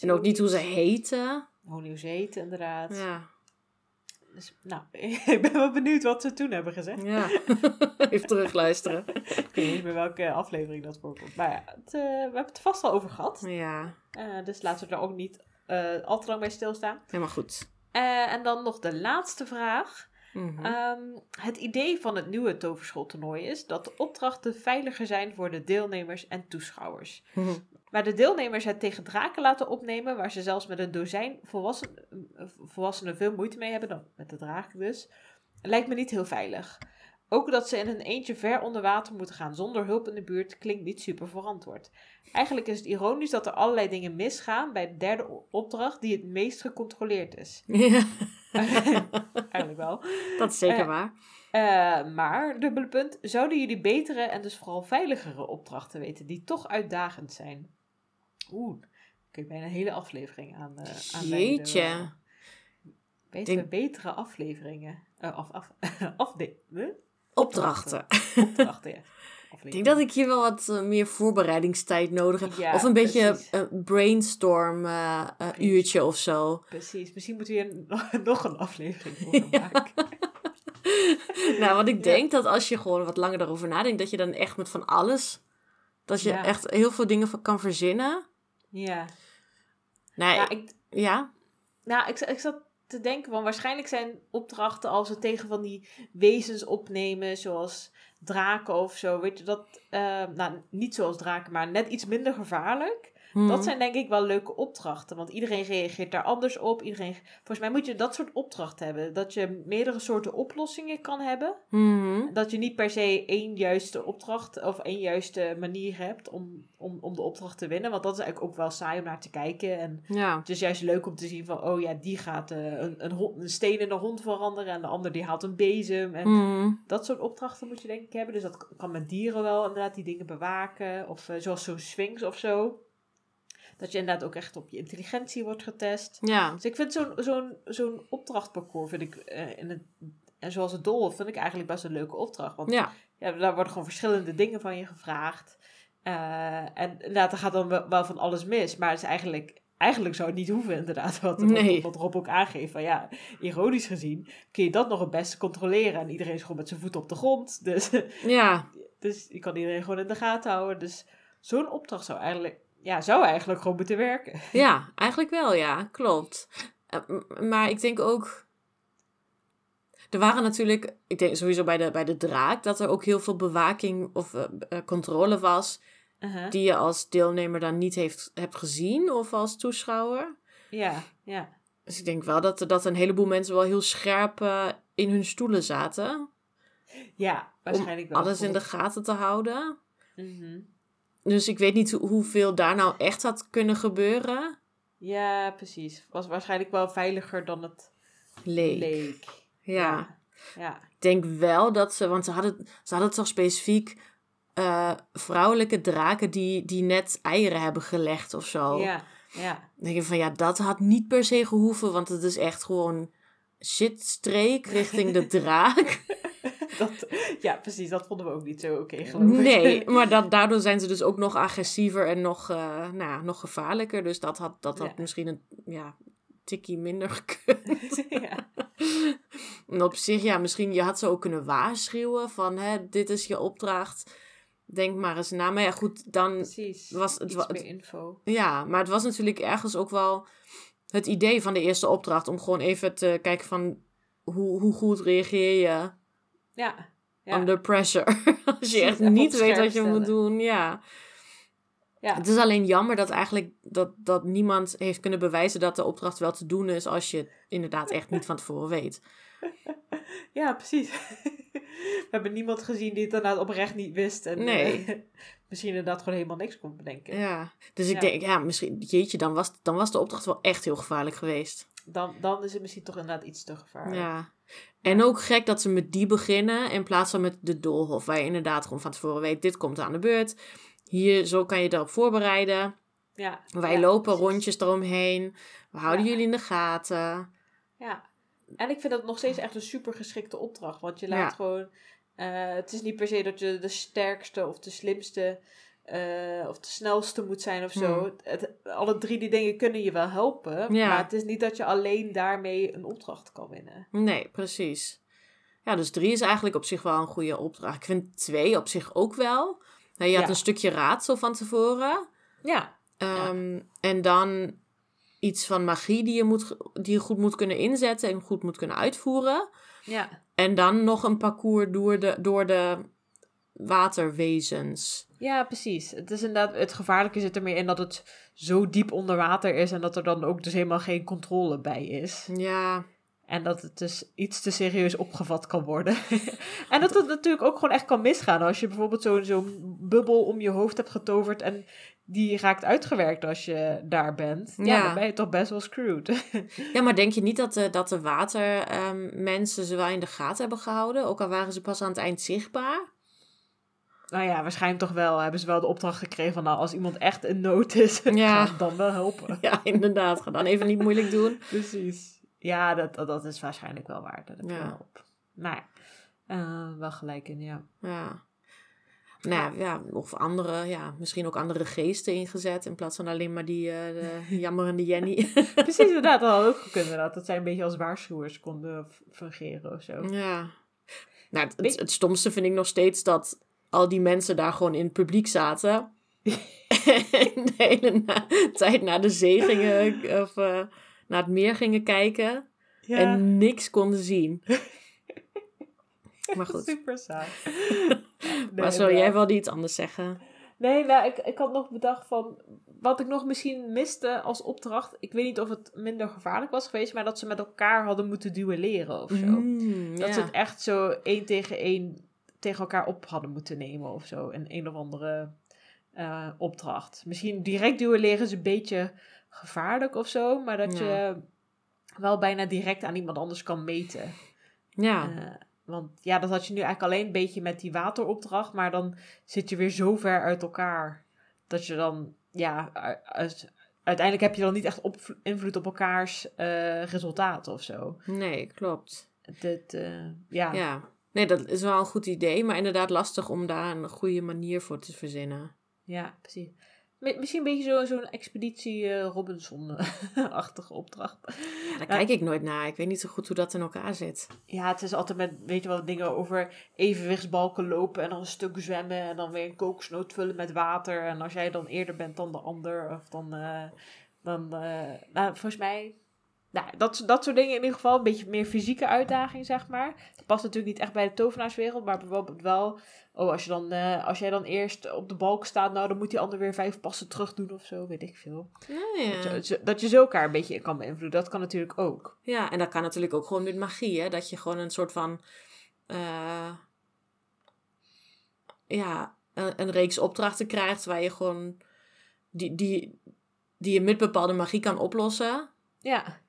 En ook niet hoe ze heten. Hoe ze heten, inderdaad. Ja. Dus, nou, (laughs) ik ben wel benieuwd wat ze toen hebben gezegd. Ja, (laughs) even terugluisteren. (laughs) Ik weet niet meer welke aflevering dat voorkomt. Maar ja, het, eh, we hebben het vast al over gehad. Ja, Eh, dus laten we er ook niet eh, al te lang bij stilstaan. helemaal goed. En dan nog de laatste vraag. Mhm. Ehm, het idee van het nieuwe toverschooltoernooi is dat de opdrachten veiliger zijn voor de deelnemers en toeschouwers. Mhm. Waar de deelnemers het tegen draken laten opnemen, waar ze zelfs met een dozijn volwassen, eh, volwassenen veel moeite mee hebben, dan met de draken dus, lijkt me niet heel veilig. Ook dat ze in een eentje ver onder water moeten gaan zonder hulp in de buurt klinkt niet super verantwoord. Eigenlijk is het ironisch dat er allerlei dingen misgaan bij de derde opdracht die het meest gecontroleerd is. (laughs) ja, (laughs) Eigenlijk wel. dat is zeker Eh, waar. Eh, maar, dubbele punt, zouden jullie betere en dus vooral veiligere opdrachten weten die toch uitdagend zijn? Oeh, kun je bijna een hele aflevering aan uh, Jeetje. Weten we Denk- betere afleveringen? Eh, af, af, (laughs) afde? Opdrachten. Opdrachten, ja. Ik denk dat ik hier wel wat eh, meer voorbereidingstijd nodig heb. Ja, of een beetje een brainstorm eh, eh, Precies. uurtje of zo. Precies, misschien moeten we hier (laughs) nog- een aflevering over maken. (laughs) nou, want ik Ja. denk dat als je gewoon wat langer daarover nadenkt, dat je dan echt met van alles, dat je echt heel veel dingen van kan verzinnen. Ja, Nee, ja ik, ja. Nou, ik, ik zat te denken van waarschijnlijk zijn opdrachten als we tegen van die wezens opnemen, zoals draken of zo, weet je dat, eh, nou niet zoals draken, maar net iets minder gevaarlijk. Dat zijn denk ik wel leuke opdrachten, want iedereen reageert daar anders op. Iedereen, volgens mij moet je dat soort opdrachten hebben, dat je meerdere soorten oplossingen kan hebben. Mhm. Dat je niet per se één juiste opdracht of één juiste manier hebt om, om, om de opdracht te winnen, want dat is eigenlijk ook wel saai om naar te kijken en Ja. het is juist leuk om te zien van, oh ja, die gaat eh, een, een, hond, een steen in een hond veranderen en de ander die haalt een bezem. En Mhm. dat soort opdrachten moet je denk ik hebben. Dus dat kan met dieren wel inderdaad die dingen bewaken. Of eh, zoals zo'n sphinx of zo. Dat je inderdaad ook echt op je intelligentie wordt getest. Ja. Dus ik vind zo'n zo'n zo'n opdrachtparcours, vind ik, eh, in het, en zoals het doolhof, vind ik eigenlijk best een leuke opdracht. Want Ja. ja, daar worden gewoon verschillende dingen van je gevraagd. Eh, en inderdaad, er gaat dan wel- van alles mis. Maar het is eigenlijk, eigenlijk zou het niet hoeven, inderdaad. Wat, Nee. wat, Rob ook aangeeft. Van ja, ironisch gezien kun je dat nog het beste controleren. En iedereen is gewoon met zijn voeten op de grond. (laughs) Dus, Ja. dus je kan iedereen gewoon in de gaten houden. Dus zo'n opdracht zou eigenlijk, ja, zou eigenlijk gewoon moeten werken. (laughs) Ja, eigenlijk wel, ja. Klopt. Eh, maar ik denk ook... Er waren natuurlijk... Ik denk sowieso bij de, bij de draak... dat er ook heel veel bewaking of eh, eh, controle was... Die je als deelnemer dan niet heeft, hebt gezien of als toeschouwer. Ja, ja. Dus ik denk wel dat, er- dat een heleboel mensen wel heel scherp in hun stoelen zaten. Ja, waarschijnlijk wel. Alles in de gaten te houden. Mhm. Dus ik weet niet hoe- hoeveel daar nou echt had kunnen gebeuren. Ja, precies. Was waarschijnlijk wel veiliger dan het Leek. leek. Ja. Ja. Ik denk wel dat ze, want ze hadden, ze hadden toch specifiek eh, vrouwelijke draken die, die net eieren hebben gelegd of zo. Ja, ja. Dan denk je van ja, dat had niet per se gehoeven, want het is echt gewoon shitstreek (laughs) richting de draak. (laughs) Dat, ja, precies. Dat vonden we ook niet zo oké, geloof ik. Nee, (laughs) maar dat, daardoor zijn ze dus ook nog agressiever en nog, eh, nou, ja, nog gevaarlijker. Dus dat had, dat had Ja. misschien een ja, tikkie minder (laughs) gekund. ja. En op zich, ja, misschien je had ze ook kunnen waarschuwen van, hè, dit is je opdracht. Denk maar eens na. Maar ja, goed, dan, Precies. Was het Iets meer info. ja. Maar het was natuurlijk ergens ook wel het idee van de eerste opdracht. Om gewoon even te kijken van, hoe, hoe goed reageer je Ja. ja. under pressure. (laughs) Als je echt niet weet wat je moet doen, ja. ja. Het is alleen jammer dat eigenlijk dat, dat niemand heeft kunnen bewijzen dat de opdracht wel te doen is als je het inderdaad echt niet van tevoren weet. (laughs) ja, precies. (laughs) We hebben niemand gezien die het inderdaad oprecht niet wist. En Nee. eh, misschien inderdaad gewoon helemaal niks kon bedenken. Ja, dus ik Ja. denk, ja, misschien, jeetje, dan was, dan was de opdracht wel echt heel gevaarlijk geweest. Dan, dan is het misschien toch inderdaad iets te gevaarlijk. Ja. En ook gek dat ze met die beginnen in plaats van met de doolhof, waar je inderdaad gewoon van tevoren weet, dit komt aan de beurt. Hier, zo kan je erop voorbereiden. Ja. Wij Ja, lopen precies. rondjes eromheen. We houden Ja. jullie in de gaten. Ja, en ik vind dat nog steeds echt een super geschikte opdracht. Want je laat Ja. gewoon. eh, het is niet per se dat je de sterkste of de slimste eh, of de snelste moet zijn of zo. Het, alle drie die dingen kunnen je wel helpen. Ja. Maar het is niet dat je alleen daarmee een opdracht kan winnen. Nee, precies. Ja, dus drie is eigenlijk op zich wel een goede opdracht. Ik vind twee op zich ook wel. Nou, je had Ja. een stukje raadsel van tevoren. Ja, Ehm, En dan iets van magie die je, moet, die je goed moet kunnen inzetten en goed moet kunnen uitvoeren. ja. En dan nog een parcours door de, door de waterwezens. Ja, precies. Het is inderdaad, het gevaarlijke zit er meer in dat het zo diep onder water is en dat er dan ook dus helemaal geen controle bij is. Ja, En dat het dus iets te serieus opgevat kan worden. (laughs) en dat het natuurlijk ook gewoon echt kan misgaan. Als je bijvoorbeeld zo'n zo'n bubbel om je hoofd hebt getoverd en die raakt uitgewerkt als je daar bent. Ja, Ja. dan ben je toch best wel screwed. (laughs) Ja, maar denk je niet dat de, dat de watermensen ze wel in de gaten hebben gehouden? Ook al waren ze pas aan het eind zichtbaar? Nou ja, waarschijnlijk toch wel. Hebben ze wel de opdracht gekregen van nou, als iemand echt in nood is, (laughs) Ja. dan wel helpen. (laughs) Ja, inderdaad. Ga dan even niet moeilijk doen. (laughs) Precies. Ja, dat, dat, dat is waarschijnlijk wel waar. Dat heb Ja. wel op. Nou ja, eh, wel gelijk in, ja. Ja. Nou ja, of andere, ja, misschien ook andere geesten ingezet. In plaats van alleen maar die eh, de jammerende Jenny. Precies, inderdaad. Dat had ook gekund, inderdaad. Dat zij een beetje als waarschuwers konden fungeren of zo. ja. Nou, het, het, het stomste vind ik nog steeds dat al die mensen daar gewoon in het publiek zaten. (laughs) en de hele na- tijd naar de zee gingen, of eh, naar het meer gingen kijken. Ja, En niks konden zien. Maar (laughs) goed. super saai. (laughs) maar sorry, jij wilde iets anders zeggen. Nee, nou, ik, ik had nog bedacht van... Wat ik nog misschien miste als opdracht... Ik weet niet of het minder gevaarlijk was geweest... Maar dat ze met elkaar hadden moeten duelleren of zo. Mm, Dat ze het echt zo één tegen één tegen elkaar op hadden moeten nemen of zo. In een of andere eh, opdracht. Misschien direct duelleren is een beetje gevaarlijk of zo. Maar dat Ja. je wel bijna direct aan iemand anders kan meten. ja. Eh, want ja, dat had je nu eigenlijk alleen een beetje met die wateropdracht. Maar dan zit je weer zo ver uit elkaar. Dat je dan, ja, uiteindelijk heb je dan niet echt op, invloed op elkaars eh, resultaten of zo. nee, klopt. Dit, ja. Ja. Nee, dat is wel een goed idee, maar inderdaad lastig om daar een goede manier voor te verzinnen. Ja, precies. Mi- Misschien een beetje zo- zo'n expeditie eh, Robinson-achtige (laughs) opdracht. Ja, daar kijk ik nooit naar. Ik weet niet zo goed hoe dat in elkaar zit. Ja, het is altijd met, weet je wel, dingen over evenwichtsbalken lopen en dan een stuk zwemmen en dan weer een kokosnoot vullen met water. En als jij dan eerder bent dan de ander, of dan, eh, dan eh, nou, volgens mij, nou, dat, dat soort dingen in ieder geval. Een beetje meer fysieke uitdaging, zeg maar. Het past natuurlijk niet echt bij de tovenaarswereld, maar bijvoorbeeld wel, oh, als, je dan, eh, als jij dan eerst op de balk staat, nou, dan moet die ander weer vijf passen terug doen of zo, weet ik veel. Ja. Zo- zo- dat je zo elkaar een beetje kan beïnvloeden, dat kan natuurlijk ook. ja, en dat kan natuurlijk ook gewoon met magie, hè. Dat je gewoon een soort van... eh, ja, een, een reeks opdrachten krijgt waar je gewoon... Die, die, die je met bepaalde magie kan oplossen. Ja,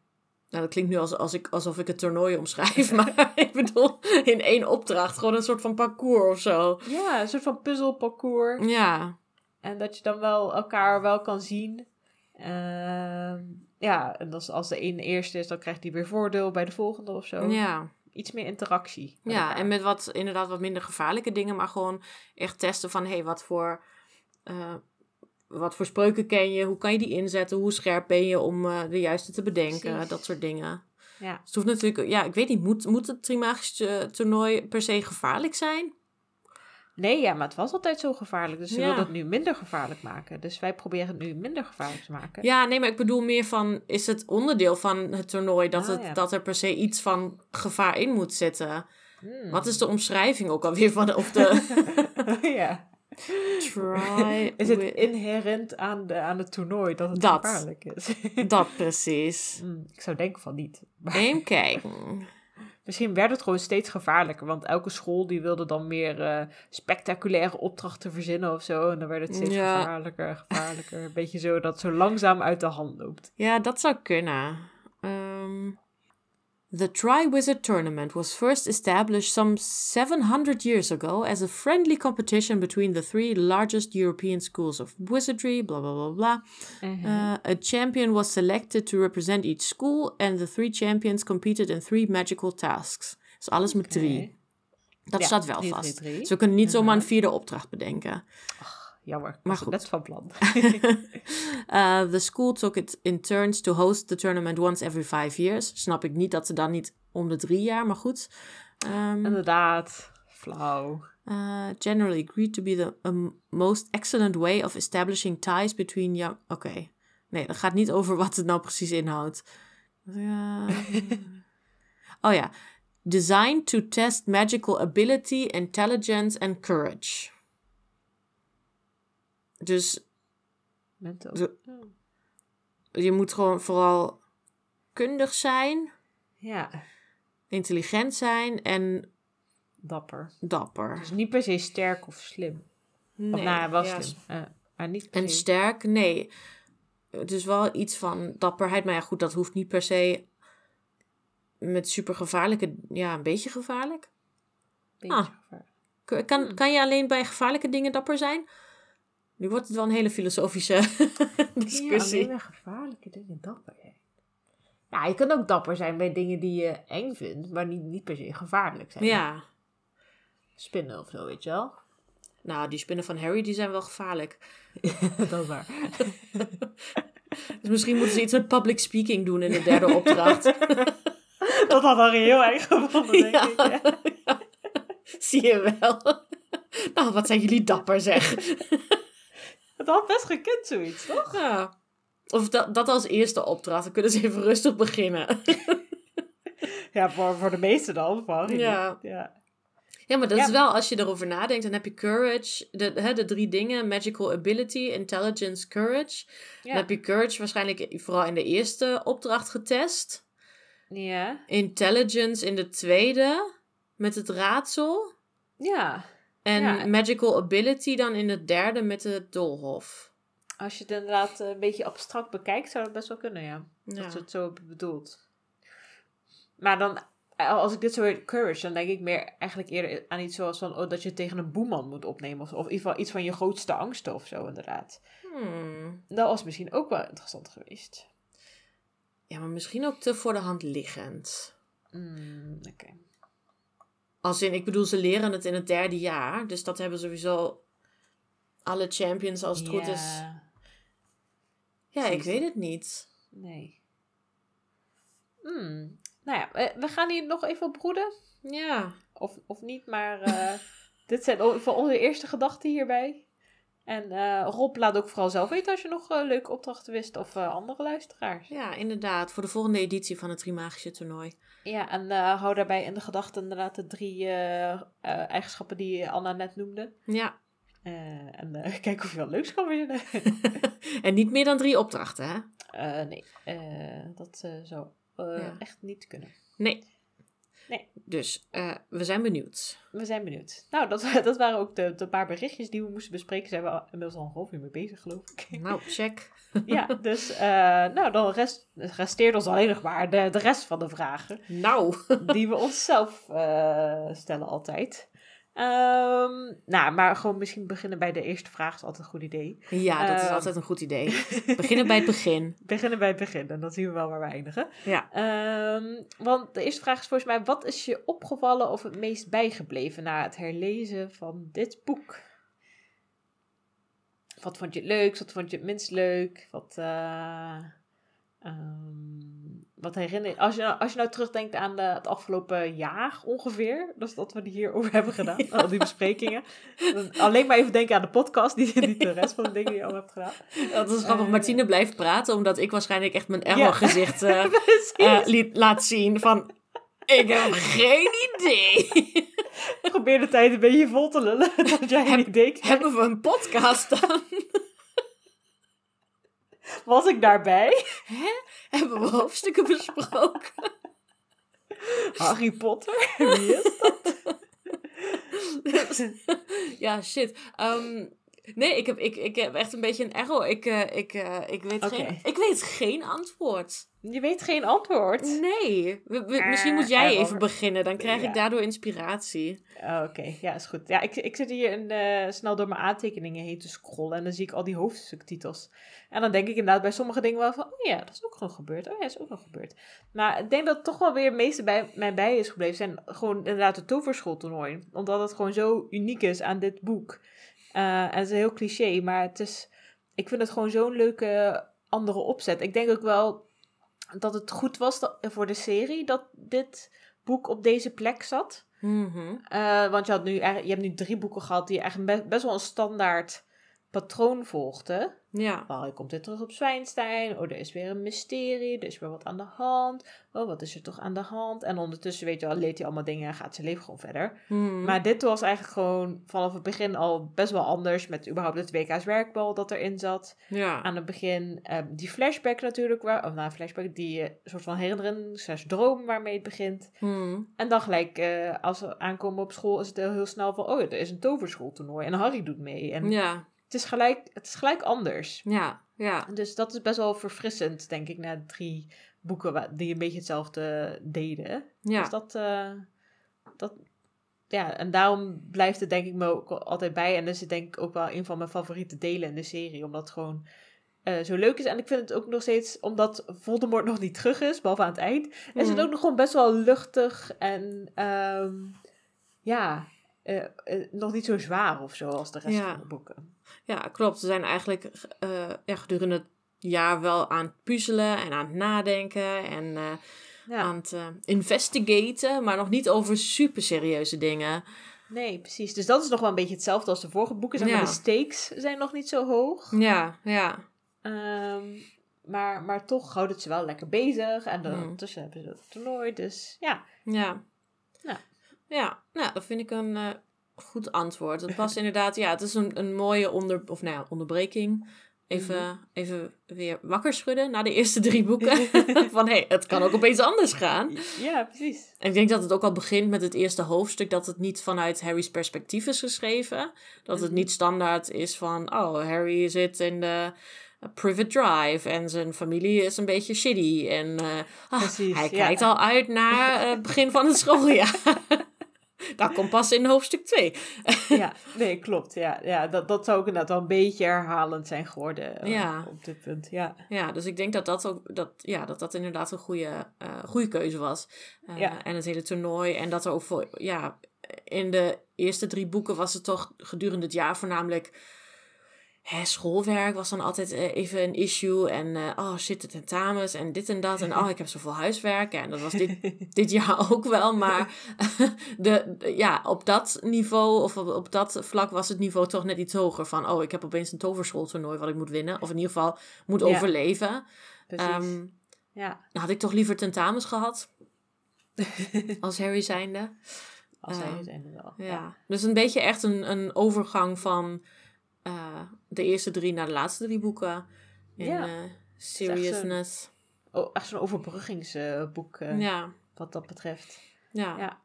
Nou, dat klinkt nu als, als ik, alsof ik het toernooi omschrijf. (laughs) Maar ik bedoel, in één opdracht. Gewoon een soort van parcours of zo. ja een soort van puzzelparcours. Ja, En dat je dan wel elkaar wel kan zien. Ehm, ja, en als, als de ene eerste is, dan krijgt die weer voordeel bij de volgende of zo. ja. Iets meer interactie. Ja, elkaar. en met wat inderdaad wat minder gevaarlijke dingen, maar gewoon echt testen van hé, hey, wat voor. eh, wat voor spreuken ken je? Hoe kan je die inzetten? Hoe scherp ben je om eh, de juiste te bedenken? Precies. Dat soort dingen. Ja. Dus het hoeft natuurlijk, ja, ik weet niet, moet, moet het Trimagisch eh, toernooi per se gevaarlijk zijn? Nee, ja, maar het was altijd zo gevaarlijk. Dus ze Ja. wilden het nu minder gevaarlijk maken. Dus wij proberen het nu minder gevaarlijk te maken. Ja, nee, maar ik bedoel meer van, is het onderdeel van het toernooi dat, Ah, het, ja. dat er per se iets van gevaar in moet zitten? Hmm. Wat is de omschrijving ook alweer van, of de (laughs) ja. Try (laughs) Is het inherent aan, de, aan het toernooi dat het Dat. gevaarlijk is? (laughs) Dat precies. Hmm, ik zou denken van niet. Maar Even (laughs) kijken. misschien werd het gewoon steeds gevaarlijker. Want elke school die wilde dan meer eh, spectaculaire opdrachten verzinnen of zo. En dan werd het steeds Ja. gevaarlijker, gevaarlijker. Een beetje zo dat het zo langzaam uit de hand loopt. Ja, dat zou kunnen. Ehm, the Tri-Wizard Tournament was first established some 700 years ago as a friendly competition between the three largest European schools of wizardry, blah blah blah blah. Uh, a champion was selected to represent each school, and the three champions competed in three magical tasks. Dus alles met drie. Dat Ja, staat wel drie, vast. drie, drie. Dus we kunnen niet zomaar een vierde opdracht bedenken. Jammer. Maar goed. Net van plan. Uh, (laughs) the school took it in turns to host the tournament once every five years. Snap ik niet dat ze dan niet om de drie jaar, maar goed. Um, Inderdaad. Flauw. uh, generally agreed to be the um, most excellent way of establishing ties between young... Oké. Nee, dat gaat niet over wat het nou precies inhoudt. Ja. (laughs) oh ja. Designed to test magical ability, intelligence and courage. Dus Mental. Zo- je moet gewoon vooral kundig zijn, Ja, intelligent zijn en dapper. dapper. Dus niet per se sterk of slim. Nee, of nou, wel ja, slim. Maar niet En sterk, nee. Het is wel iets van dapperheid, maar ja, goed, dat hoeft niet per se met super gevaarlijke, ja, een beetje gevaarlijk. beetje ah. gevaar. K- Kan, Hmm. kan je alleen bij gevaarlijke dingen dapper zijn? Nu wordt het wel een hele filosofische (laughs) Ja, discussie. alleen maar gevaarlijke dingen dapper. Ja, je kan ook dapper zijn bij dingen die je eng vindt, maar niet, niet per se gevaarlijk zijn. Ja, Spinnen of zo, weet je wel. nou, die spinnen van Harry, die zijn wel gevaarlijk. (laughs) dat is waar. (laughs) Dus misschien moeten ze iets met public speaking doen in de derde opdracht. dat had Harry heel erg gevonden, denk Ja. ik. Ja. Zie je wel. Nou, wat zijn jullie dapper, zeg. Het had best gekend, zoiets, toch? Ja. Of dat, dat als eerste opdracht. Dan kunnen ze even rustig beginnen. Ja, voor, voor de meeste dan. Harry Ja. ja. Ja, maar dat Ja. is wel, als je erover nadenkt, dan heb je courage. De, hè, de drie dingen. Magical ability, intelligence, courage. Dan heb je courage waarschijnlijk vooral in de eerste opdracht getest. Ja. Intelligence in de tweede. Met het raadsel. Ja. En Ja. magical ability dan in het derde met het doolhof. Als je het inderdaad eh, een beetje abstract bekijkt, zou dat best wel kunnen, ja. Ja. Dat ze het zo bedoeld. Maar dan, eh, als ik dit zo hoor, courage, dan denk ik meer eigenlijk eerder aan iets zoals van, oh, dat je tegen een boeman moet opnemen. Of, of in ieder geval iets van je grootste angsten of zo, inderdaad. Hmm. Dat was misschien ook wel interessant geweest. Ja, maar misschien ook te voor de hand liggend. Mm, Oké. Als in, ik bedoel, ze leren het in het derde jaar. Dus dat hebben sowieso alle champions als het goed is. Ja, ik weet het niet. Nee. Hmm. Nou ja, eh, we gaan hier nog even op broeden. Ja. Of, of niet, maar eh, (laughs) dit zijn voor onze eerste gedachten hierbij. En eh, Rob, laat ook vooral zelf weten als je nog eh, leuke opdrachten wist of eh, andere luisteraars. Ja, inderdaad. Voor de volgende editie van het Trimagische toernooi. Ja, en hou daarbij in de gedachten inderdaad de drie eigenschappen die Anna net noemde. Ja. En (laughs) kijk of je wat leuks kan vinden. (laughs) en niet meer dan drie opdrachten, hè? Nee, dat zou Ja. echt niet kunnen. Nee. Nee. Dus eh, we zijn benieuwd. We zijn benieuwd. Nou, dat, (laughs) dat waren ook de, de paar berichtjes die we moesten bespreken. Zijn we al- inmiddels al een half uur mee bezig, geloof ik. (laughs) Nou, check. ja, dus eh, nou, dan rest, resteert ons alleen nog maar de, de rest van de vragen. Nou. Die we onszelf eh, stellen altijd. Ehm, nou, maar gewoon misschien beginnen bij de eerste vraag is altijd een goed idee. Ja, dat is Ehm. altijd een goed idee. (laughs) Beginnen bij het begin. Beginnen bij het begin en dan zien we wel waar we eindigen. Ja. Ehm, want de eerste vraag is volgens mij: wat is je opgevallen of het meest bijgebleven na het herlezen van dit boek? Wat vond je het leukst? Wat vond je het minst leuk? Wat, eh, wat herinner? Als je, nou- als je nou terugdenkt aan de, het afgelopen jaar ongeveer, dus dat we die hierover hebben gedaan, (laughs) al die besprekingen. Alleen maar even denken aan de podcast, niet, niet de rest van de dingen die je al hebt gedaan. Dat is grappig. Eh. Martine blijft praten, omdat ik waarschijnlijk echt mijn error Ja. gezicht eh, (laughs) eh, liet, laat zien van... Ik heb geen idee. Ik probeer de tijd een beetje vol te lullen, (laughs) dat jij een idee krijgt. Hebben we een podcast dan? (laughs) Was ik daarbij? Hebben we hoofdstukken besproken? (laughs) Harry Potter? Wie is dat? (laughs) ja, shit. Ehm, nee, ik heb, ik, ik heb echt een beetje een error. Ik, eh, ik, eh, ik, weet geen, ik weet geen antwoord. Je weet geen antwoord. Nee. We- we- Eh, misschien moet jij error. even beginnen. Dan krijg Ja. ik daardoor inspiratie. Oh, Oké, ja, is goed. Ja, ik, ik zit hier in, eh, snel door mijn aantekeningen heen te scrollen en dan zie ik al die hoofdstuktitels. En dan denk ik inderdaad bij sommige dingen wel van, oh ja, dat is ook nog gebeurd. Oh ja, dat is ook nog gebeurd. Maar ik denk dat het toch wel weer het meeste bij mij bij is gebleven zijn gewoon inderdaad het toverschooltoernooi. Omdat het gewoon zo uniek is aan dit boek. Eh, en het is heel cliché, maar het is, ik vind het gewoon zo'n leuke andere opzet. Ik denk ook wel dat het goed was dat, voor de serie dat dit boek op deze plek zat. Mhm. Eh, want je, had nu, je hebt nu drie boeken gehad die eigenlijk be- best wel een standaard patroon volgden. Ja. Oh, komt dit terug op Zwijnstein. Oh, er is weer een mysterie. Er is weer wat aan de hand. Oh, wat is er toch aan de hand? En ondertussen, weet je wel, leert hij allemaal dingen en gaat zijn leven gewoon verder. Mhm. Maar dit was eigenlijk gewoon vanaf het begin al best wel anders. Met überhaupt het WK's werkbal dat erin zat. ja. Aan het begin ehm, die flashback natuurlijk. Waar, of nou, flashback, die eh, soort van herinnering, slash droom waarmee het begint. Mhm. En dan gelijk, eh, als we aankomen op school, is het heel, heel snel van... Oh, er is een toverschooltoernooi en Harry doet mee. En Ja. Het, is gelijk, het is gelijk anders. Ja. Ja. Dus dat is best wel verfrissend, denk ik, na drie boeken die een beetje hetzelfde deden. Ja. Dus dat, eh, dat, ja, en daarom blijft het denk ik me ook altijd bij. En is het denk ik ook wel een van mijn favoriete delen in de serie, omdat het gewoon eh, zo leuk is. En ik vind het ook nog steeds, omdat Voldemort nog niet terug is, behalve aan het eind, is het Mhm. ook nog gewoon best wel luchtig en ehm, ja, eh, nog niet zo zwaar of zo als de rest Ja. van de boeken. Ja, klopt. Ze zijn eigenlijk eh, ja, gedurende het jaar wel aan het puzzelen en aan het nadenken en eh, Ja. aan het eh, investigaten, maar nog niet over super serieuze dingen. Nee, precies. Dus dat is nog wel een beetje hetzelfde als de vorige boeken. Zeg maar, Ja. de stakes zijn nog niet zo hoog. Ja, ja, Ehm, maar, maar toch houdt het ze wel lekker bezig. En dan Mm. ondertussen hebben ze het toernooi. Dus ja. ja. Ja. Ja, nou, dat vind ik een goed antwoord. Het past inderdaad, ja, het is een, een mooie onder, of, nou ja, onderbreking. Even, Mhm. even weer wakker schudden na de eerste drie (laughs) boeken. (laughs) Van hé, hey, het kan ook opeens anders gaan. Ja, precies. En ik denk dat het ook al begint met het eerste hoofdstuk, dat het niet vanuit Harry's perspectief is geschreven. Dat het Mhm. niet standaard is van, oh, Harry zit in de uh, private drive en zijn familie is een beetje shitty. En eh, ah, Precies, hij ja. kijkt al uit naar eh, het begin van het (laughs) schooljaar. Dat komt pas in hoofdstuk 2. (laughs) ja, nee, klopt. Ja, ja dat, dat zou ook inderdaad wel een beetje herhalend zijn geworden eh, Ja. op dit punt. Ja, Ja, dus ik denk dat dat ook dat, ja, dat, dat inderdaad een goede, eh, goede keuze was. Eh, Ja. En het hele toernooi. En dat er ook voor, ja, in de eerste drie boeken was het toch gedurende het jaar voornamelijk. Hè, schoolwerk was dan altijd eh, even een issue. En eh, oh shit, de tentamens en dit en dat. En oh, ik heb zoveel huiswerk. En dat was dit, (laughs) dit jaar ook wel. Maar (laughs) de, de- ja, op dat niveau, of op, op dat vlak was het niveau toch net iets hoger. Van oh, ik heb opeens een toverschooltoernooi wat ik moet winnen. Of in ieder geval moet Ja. overleven. precies. Ehm, ja, dan had ik toch liever tentamens gehad. (laughs) als Harry zijnde. als zij ehm, het zijn wel. Ja. Dus een beetje echt een, een overgang van eh, de eerste drie naar de laatste drie boeken. In Ja. eh, seriousness. Oh, echt zo'n overbruggingsboek eh, Ja. wat dat betreft. Ja. Ja.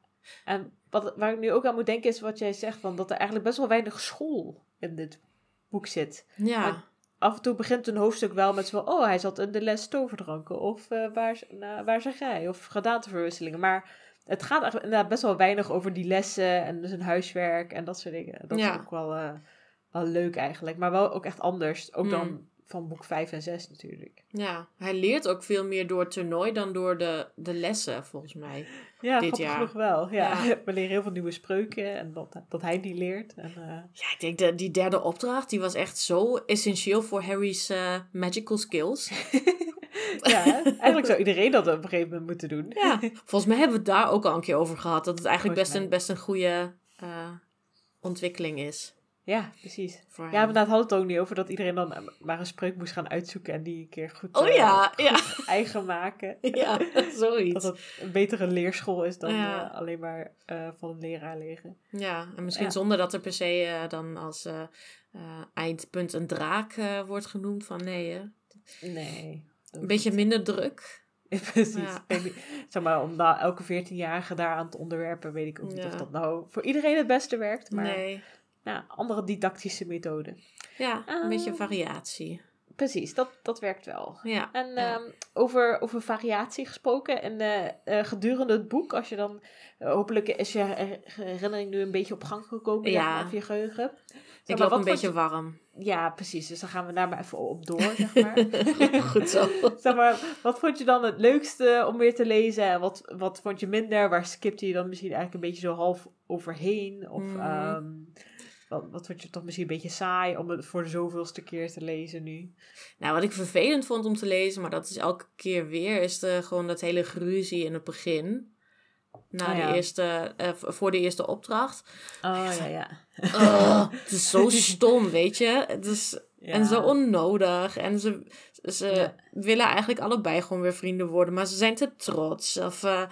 En wat, waar ik nu ook aan moet denken is wat jij zegt, van dat er eigenlijk best wel weinig school in dit boek zit. Ja. Maar- Af en toe begint een hoofdstuk wel met zo oh, hij zat in de les toverdranken, of waar, nou, waar zeg jij, of gedaanteverwisselingen. Maar het gaat eigenlijk inderdaad best wel weinig over die lessen en zijn huiswerk en dat soort dingen. Dat Ja. is ook wel, wel leuk eigenlijk, maar wel ook echt anders. Ook Mm. dan van boek 5 en 6 natuurlijk. ja. Hij leert ook veel meer door het toernooi dan door de, de lessen, volgens mij. Ja, Dit jaar. genoeg wel. Ja. Ja. (laughs) We leren heel veel nieuwe spreuken en dat, dat hij die leert. En, eh, Ja, ik denk dat die derde opdracht, die was echt zo essentieel voor Harry's eh, magical skills. (laughs) ja, eigenlijk zou iedereen dat op een gegeven moment moeten doen. Ja, volgens mij hebben we het daar ook al een keer over gehad. Dat het eigenlijk best een, best een goede eh, ontwikkeling is. Ja, precies. Voor Ja, maar daar we het ook niet over dat iedereen dan maar een spreuk moest gaan uitzoeken en die een keer goed, Oh eh, ja, ja. goed (laughs) eigen maken. (laughs) Ja, Dat zoiets. het een betere leerschool is dan Ja. eh, alleen maar eh, van een leraar leren. Ja, en misschien zonder dat er per se eh, dan als eh, eh, eindpunt een draak eh, wordt genoemd. Van nee, hè. Nee. dat een beetje minder druk. (laughs) Precies. Ja. Zeg maar, om da- elke 14-jarige daaraan te onderwerpen, weet ik ook niet of dat nou voor iedereen het beste werkt. Maar Nee. Ja, andere didactische methoden. Ja, een beetje variatie. Precies, dat, dat werkt wel. Ja. En Ja. ehm, over, over variatie gesproken. En eh, eh, gedurende het boek, als je dan. eh, hopelijk is je her- herinnering nu een beetje op gang gekomen. Ja. Of je geheugen. Zeg ik loop een beetje warm. Ja, precies. Dus dan gaan we daar maar even op door, (laughs) zeg maar. Goed zo. (laughs) zeg maar, wat vond je dan het leukste om weer te lezen? En wat, wat vond je minder? Waar skipte je dan misschien eigenlijk een beetje zo half overheen? Of Mhm. ehm, wat, wat wordt je toch misschien een beetje saai om het voor de zoveelste keer te lezen nu? Nou, wat ik vervelend vond om te lezen, maar dat is elke keer weer, is de, gewoon dat hele gruzie in het begin. Na Oh ja. de eerste, eh, voor de eerste opdracht. Oh ja, ja. Het is zo (laughs) stom, weet je. Het is, En zo onnodig. En ze, ze Ja. willen eigenlijk allebei gewoon weer vrienden worden, maar ze zijn te trots. Of, eh,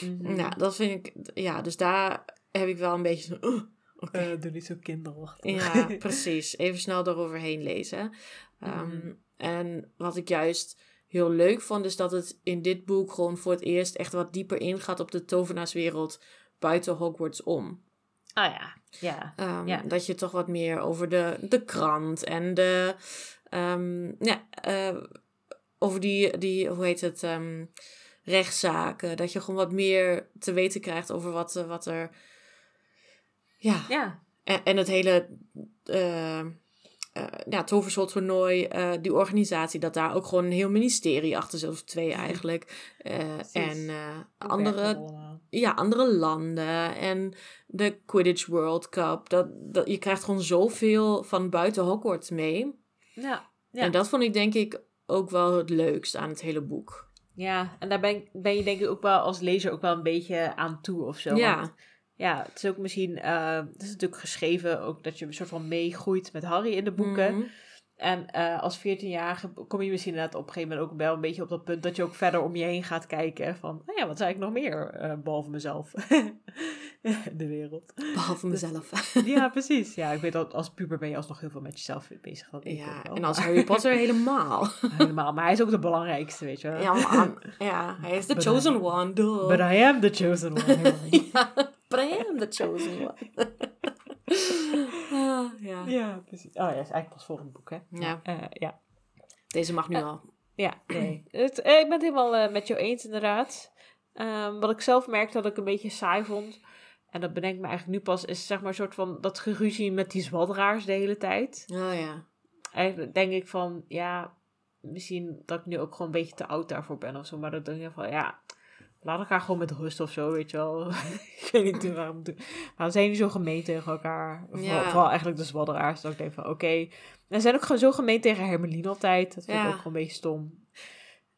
Mhm. Nou, dat vind ik, ja, dus daar heb ik wel een beetje zo, "Ugh, oké. Eh, doe niet zo kinderachtig. Ja, (laughs) precies. Even snel eroverheen lezen. Ehm, Mhm. En wat ik juist heel leuk vond, is dat het in dit boek gewoon voor het eerst echt wat dieper ingaat op de tovenaarswereld buiten Hogwarts om. Ah ja, ja. Ehm, Ja. Dat je toch wat meer over de, de krant en de. ehm, ja, eh, over die, die, hoe heet het? rechtszaken. Dat je gewoon wat meer te weten krijgt over wat, eh, wat er. Ja, Ja, en, en het hele. eh eh ja, toverslottoernooi, eh die organisatie, dat daar ook gewoon een heel ministerie achter zit, of twee eigenlijk. Eh, en andere, ja, andere landen en de Quidditch World Cup. Dat, dat, je krijgt gewoon zoveel van buiten Hogwarts mee. Ja, ja. En dat vond ik denk ik ook wel het leukst aan het hele boek. ja, en daar ben, ben je denk ik ook wel als lezer ook wel een beetje aan toe of zo. Ja. Want, ja, het is ook misschien, eh, het is natuurlijk geschreven ook dat je een soort van meegroeit met Harry in de boeken. Mhm. En eh, als 14-jarige kom je misschien inderdaad op een gegeven moment ook wel een beetje op dat punt dat je ook verder om je heen gaat kijken. Van, oh ja, wat zei ik nog meer, eh, behalve mezelf, (laughs) de wereld. Behalve mezelf. (laughs) Ja, precies. Ja, ik weet dat als puber ben je alsnog heel veel met jezelf bezig. Dat ja, en als Harry Potter (laughs) helemaal. Helemaal, maar hij is ook de belangrijkste, weet je wel. Ja, man. Ja, hij is de chosen one. Duh. But I am the chosen one. Ja, but I am the chosen one. (laughs) Ah, ja. ja, precies. Oh ja, is eigenlijk pas volgende boek, hè? Ja. Eh, ja. Deze mag nu al. Ja, nee. Het, eh, ik ben het helemaal eh, met jou eens, inderdaad. Ehm, wat ik zelf merkte dat ik een beetje saai vond, en dat bedenk ik me eigenlijk nu pas, is zeg maar een soort van dat geruzie met die zwadderaars de hele tijd. Oh ja. Eigenlijk denk ik van, ja, misschien dat ik nu ook gewoon een beetje te oud daarvoor ben of zo, maar dan denk ik van, ja, laat elkaar gewoon met rust of zo, weet je wel. (laughs) ik weet niet waarom. Maar dan zijn die zo gemeen tegen elkaar. Vooral, Ja. vooral eigenlijk de zwadderaars. Dat ik denk van, oké. En ze zijn ook gewoon zo gemeen tegen Hermeline altijd. Dat vind ik ook gewoon een beetje stom.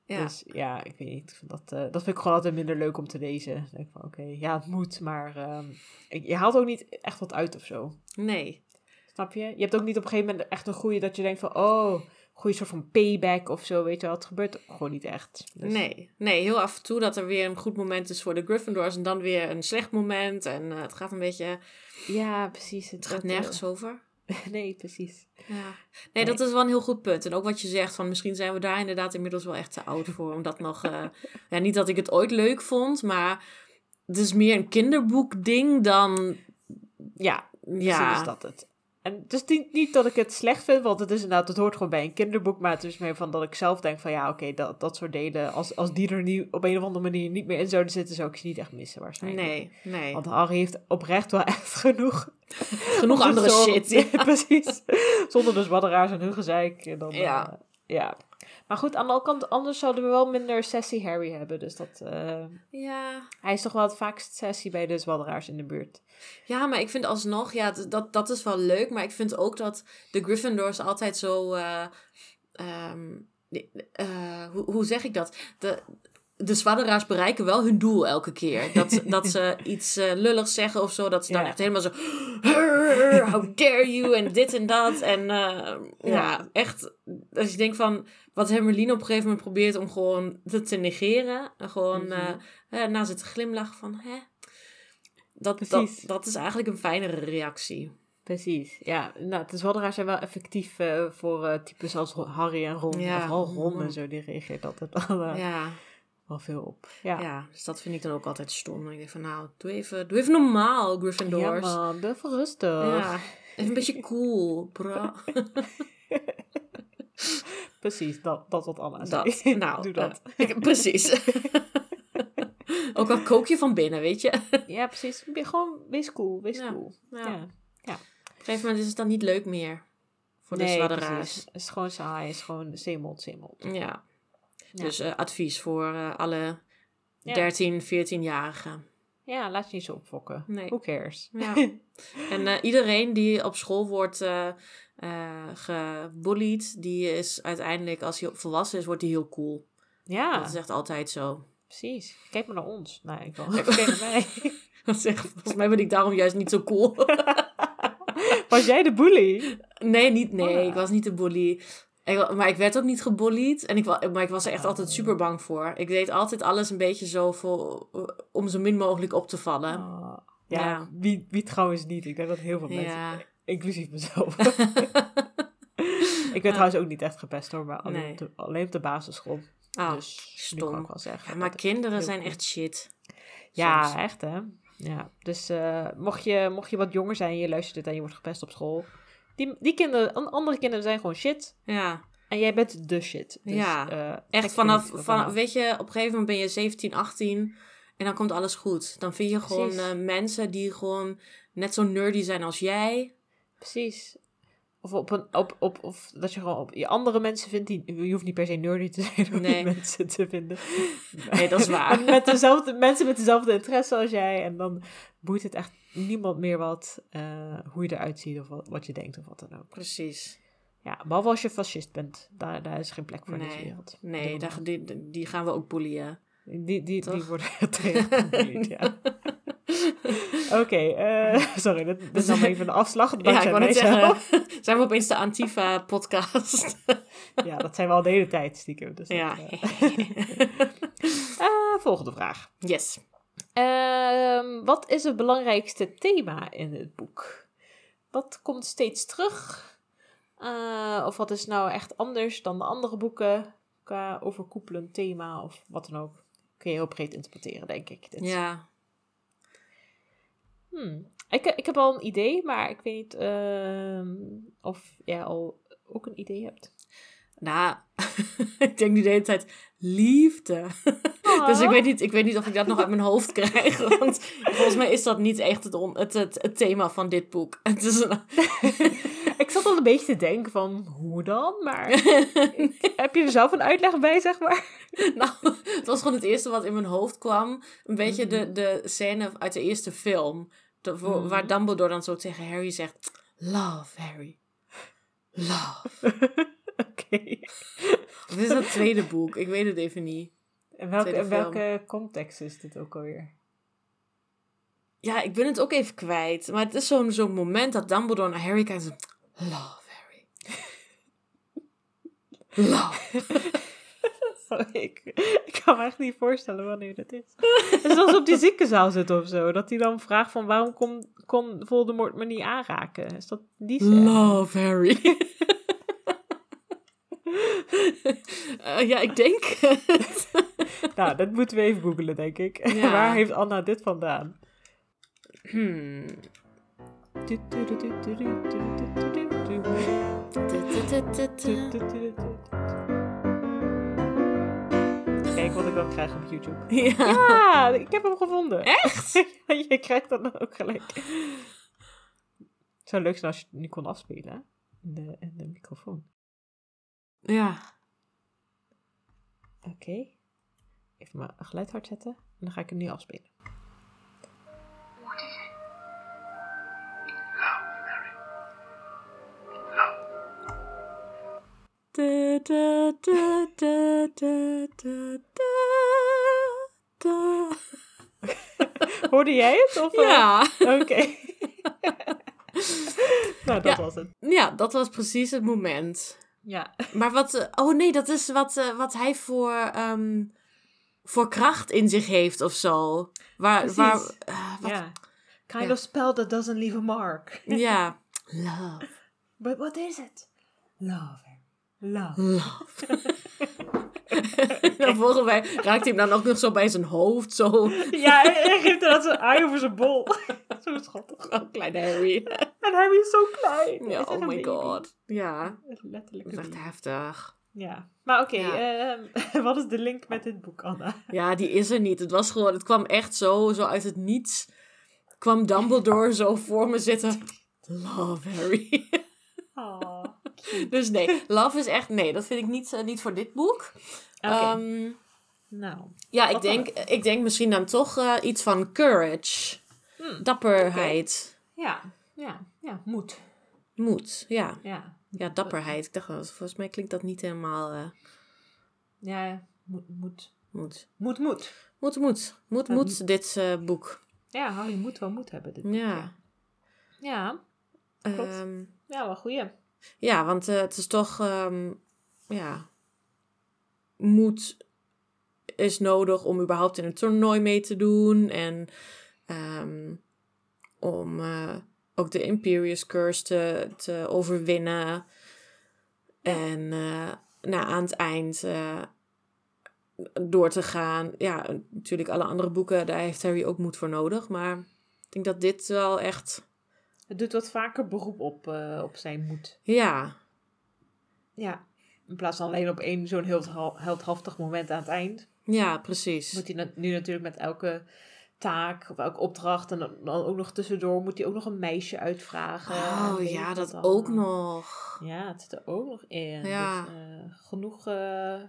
Ja. Dus ja, ik weet niet. Dat, eh, dat vind ik gewoon altijd minder leuk om te lezen. Dan denk ik van, oké, ja, het moet, maar ehm, je haalt ook niet echt wat uit of zo. Nee. Snap je? Je hebt ook niet op een gegeven moment echt een goede dat je denkt van, oh, goede soort van payback of zo, weet je wel. Het gebeurt gewoon niet echt. Dus- Nee. Nee, heel af en toe dat er weer een goed moment is voor de Gryffindors en dan weer een slecht moment. En eh, het gaat een beetje... Ja, precies. Het gaat dat, nergens over. eh, (laughs) nee, precies. Ja. Nee, dat is wel een heel goed punt. En ook wat je zegt, van misschien zijn we daar inderdaad inmiddels wel echt te oud voor. Omdat nog... eh, (laughs) ja, niet dat ik het ooit leuk vond, maar... Het is meer een kinderboek ding dan... Ja, Ja. Is dat het. En het is niet, niet dat ik het slecht vind, want het is inderdaad, het hoort gewoon bij een kinderboek. Maar het is meer van dat ik zelf denk van ja, oké, dat, dat soort delen, als, als die er nu op een of andere manier niet meer in zouden zitten, zou ik ze niet echt missen waarschijnlijk. Nee, nee. Want Harry heeft oprecht wel echt (laughs) genoeg. Genoeg andere shit. (laughs) Ja, precies. Zonder dus wadderaars en hun gezeik. En dan, Ja. eh, ja. Maar goed, aan de andere kant, anders zouden we wel minder sassy Harry hebben. Dus dat, eh, Ja. hij is toch wel het vaakst sassy bij de zwadderaars in de buurt. Ja, maar ik vind alsnog, ja, dat, dat is wel leuk. Maar ik vind ook dat de Gryffindors altijd zo. eh, hoe, hoe zeg ik dat? De, de zwadderaars bereiken wel hun doel elke keer. Dat, (laughs) dat ze iets eh, lulligs zeggen of zo. Dat ze dan Ja. echt helemaal zo. "Hurr, How dare you? En dit en dat. En eh, ja. Ja. echt. Als je denkt van. Wat Hermeline op een gegeven moment probeert om gewoon het te negeren. En gewoon Mhm. eh, na zitten glimlachen van. Hè? Dat, dat, Precies. dat is eigenlijk een fijnere reactie. Precies, ja. Nou, de zwadderaars zijn wel effectief eh, voor types als Harry en Ron. Ja. Vooral Ron en zo, die reageert altijd eh, Ja, wel veel op. Ja, ja, dus dat vind ik dan ook altijd stom. Dan denk ik van, nou, doe even, doe even normaal, Ja, Gryffindors. man, doe even rustig. Ja, even een beetje cool, bro. (laughs) Precies, dat, dat wat Anna Dat, zei. (laughs) nou, Doe dat. eh, ik- precies. (laughs) ook al kook je van binnen, weet je. Ja, precies. Gewoon, wees cool, wees Ja. cool. Ja. Ja. Op een gegeven moment is het dan niet leuk meer voor de nee. Het is gewoon saai, is gewoon zeemold, zeemold. Ja. Ja. Dus eh, advies voor eh, alle Ja. 13, 14-jarigen. Ja, laat je niet zo opfokken. Nee. Who cares? Ja. (laughs) En eh, iedereen die op school wordt gebullied, die is uiteindelijk, als hij volwassen is, wordt hij heel cool. Ja, Dat is echt altijd zo. precies. Kijk maar naar ons. Nee, ik (laughs) wil kijk naar mij. (laughs) Dat echt- volgens mij ben ik daarom juist niet zo cool. Was jij de bully? nee, niet, nee, Oh. ik was niet de bully. Ik, maar ik werd ook niet gebullied. En ik, maar ik was er echt altijd super bang voor. Ik deed altijd alles een beetje zo voor, om zo min mogelijk op te vallen. Oh, ja, Ja. Wie, wie trouwens niet? Ik denk dat heel veel mensen, Ja. inclusief mezelf. (laughs) ik werd trouwens ook niet echt gepest hoor, maar alleen, Nee. op, de, alleen op de basisschool. Ah, dus stom. kan ik wel zeggen. Ja, maar kinderen zijn echt shit. Ja, Soms. echt hè. Ja, dus eh, mocht, je, mocht je wat jonger zijn en je luistert dit en je wordt gepest op school. Die, die kinderen, an- andere kinderen zijn gewoon shit. Ja, En jij bent de shit. Dus, Ja, eh, echt vanaf, weet je, op een gegeven moment ben je 17, 18 en dan komt alles goed. Dan vind je gewoon eh, mensen die gewoon net zo nerdy zijn als jij. Precies. Of, op een, op, op, of dat je gewoon op je andere mensen vindt die. Je hoeft niet per se nerdy te zijn om Nee. die mensen te vinden. (laughs) Nee, dat is waar. (laughs) Met dezelfde, mensen met dezelfde interesse als jij. En dan boeit het echt niemand meer wat. eh, hoe je eruit ziet of wat, wat je denkt of wat dan ook. Precies. Ja, behalve als je fascist bent. Daar, daar is geen plek voor in deze Nee, wereld. nee daar, die, die gaan we ook boeien. Die, die, die worden (laughs) gebullied, ja. (laughs) Oké, eh, (laughs) (laughs) sorry, dit is dan even een afslag. Ja, ik wou net zeggen, zijn we opeens de Antifa-podcast? Ja, dat zijn we al de hele tijd stiekem. Dus dat, ja. eh. Eh, volgende vraag. yes. Ehm, wat is het belangrijkste thema in het boek? Wat komt steeds terug? Of wat is nou echt anders dan de andere boeken qua overkoepelend thema of wat dan ook? Kun je heel breed interpreteren, denk ik. Dit. Ja. Hmm. Ik, ik heb al een idee, maar ik weet niet ehm, of jij al ook een idee hebt. Nou, (laughs) ik denk nu de hele tijd liefde. (laughs) Dus ik weet, niet, ik weet niet of ik dat nog uit mijn hoofd (laughs) krijg. Want volgens mij is dat niet echt het, on- het, het, het thema van dit boek. Het is een, (laughs) Ik zat al een beetje te denken van, hoe dan? Maar (laughs) heb je er zelf een uitleg bij, zeg maar? (laughs) nou, het was gewoon het eerste wat in mijn hoofd kwam. Een beetje Mhm. de, de scène uit de eerste film. De, voor- Mhm. Waar Dumbledore dan zo tegen Harry zegt... Love, Harry. Love. Oké. Of is dat het tweede boek? Ik weet het even niet. En welke, in welke context is dit ook alweer? Ja, ik ben het ook even kwijt. Maar het is zo'n zo'n moment dat Dumbledore naar Harry kijkt. Love, Harry. Love. (laughs) Sorry, ik, ik kan me echt niet voorstellen wanneer dat is. Het is alsof op die ziekenzaal zit of zo. Dat hij dan vraagt van waarom kon, kon Voldemort me niet aanraken? Is dat die scène? Love, Harry. Eh, ja, ik denk het. Nou, dat moeten we even googlen, denk ik. Ja. (laughs) Waar heeft Anna dit vandaan? Hmm. Kijk wat ik dan krijg op YouTube. Ja. Ja, ik heb hem gevonden. Echt? (laughs) Je krijgt dan ook gelijk. Het zou leuk zijn als je het nu kon afspelen. In de, in de microfoon. Ja. Oké. Even mijn geluid hard zetten. En dan ga ik hem nu afspelen. (laughs) Hoorde jij het? Of, eh? Ja. Oké. (laughs) nou, dat Ja. was het. ja, dat was precies het moment. Ja. Maar wat... eh, oh nee, dat is wat, eh, wat hij voor, ehm, voor kracht in zich heeft of zo. Waar... Precies. waar eh, wat-. Kind of spell that doesn't leave a mark. ja. (laughs) Love. But what is it? Love. Love. Love. (laughs) dan volgens mij raakt hij hem dan ook nog zo bij zijn hoofd. Zo. Ja, hij geeft er dat zo'n eye over zijn bol. (laughs) zo schattig. Oh, kleine Harry. En Harry is zo klein. Ja, is oh my god. Ja, Letterlijk. dat is echt heftig. Ja. Maar oké, Ja. ehm, (laughs) wat is de link met dit boek, Anna? Ja, die is er niet. Het was gewoon, het kwam echt zo, zo uit het niets. Kwam Dumbledore zo voor me zitten. Love Harry. Oh. Dus nee, love is echt, nee, dat vind ik niet, eh, niet voor dit boek. Oké. Ehm, Nou, Ja, ik denk, ik denk misschien dan toch eh, iets van courage. Hmm, Dapperheid. ja, ja, ja, moed. Moed, ja. Ja, Ja, dapperheid. Ik dacht, wel, volgens mij klinkt dat niet helemaal eh ja, moed, moed. moed. Moed, moed. Moed, moed. Moed, Ja, moed, dit eh, boek. Ja, Harry moet wel moed hebben. Dit boek, Ja. Ja, Klopt. Ehm, ja, wel goeie. Ja, want eh, het is toch, ehm, ja, moed is nodig om überhaupt in een toernooi mee te doen. En ehm, om eh, ook de Imperious Curse te, te overwinnen. En eh, nou, aan het eind door te gaan. Ja, natuurlijk alle andere boeken, daar heeft Harry ook moed voor nodig. Maar ik denk dat dit wel echt, Het doet wat vaker beroep op, eh, op zijn moed. ja, Ja. In plaats van alleen op één zo'n heel heldhaftig moment aan het eind. ja, precies. Moet hij nu natuurlijk met elke taak of elke opdracht en dan, ook nog tussendoor moet hij ook nog een meisje uitvragen. En Oh ja, dat ook nog. Ja, het zit er ook nog in. Ja. Dus, eh, genoeg eh,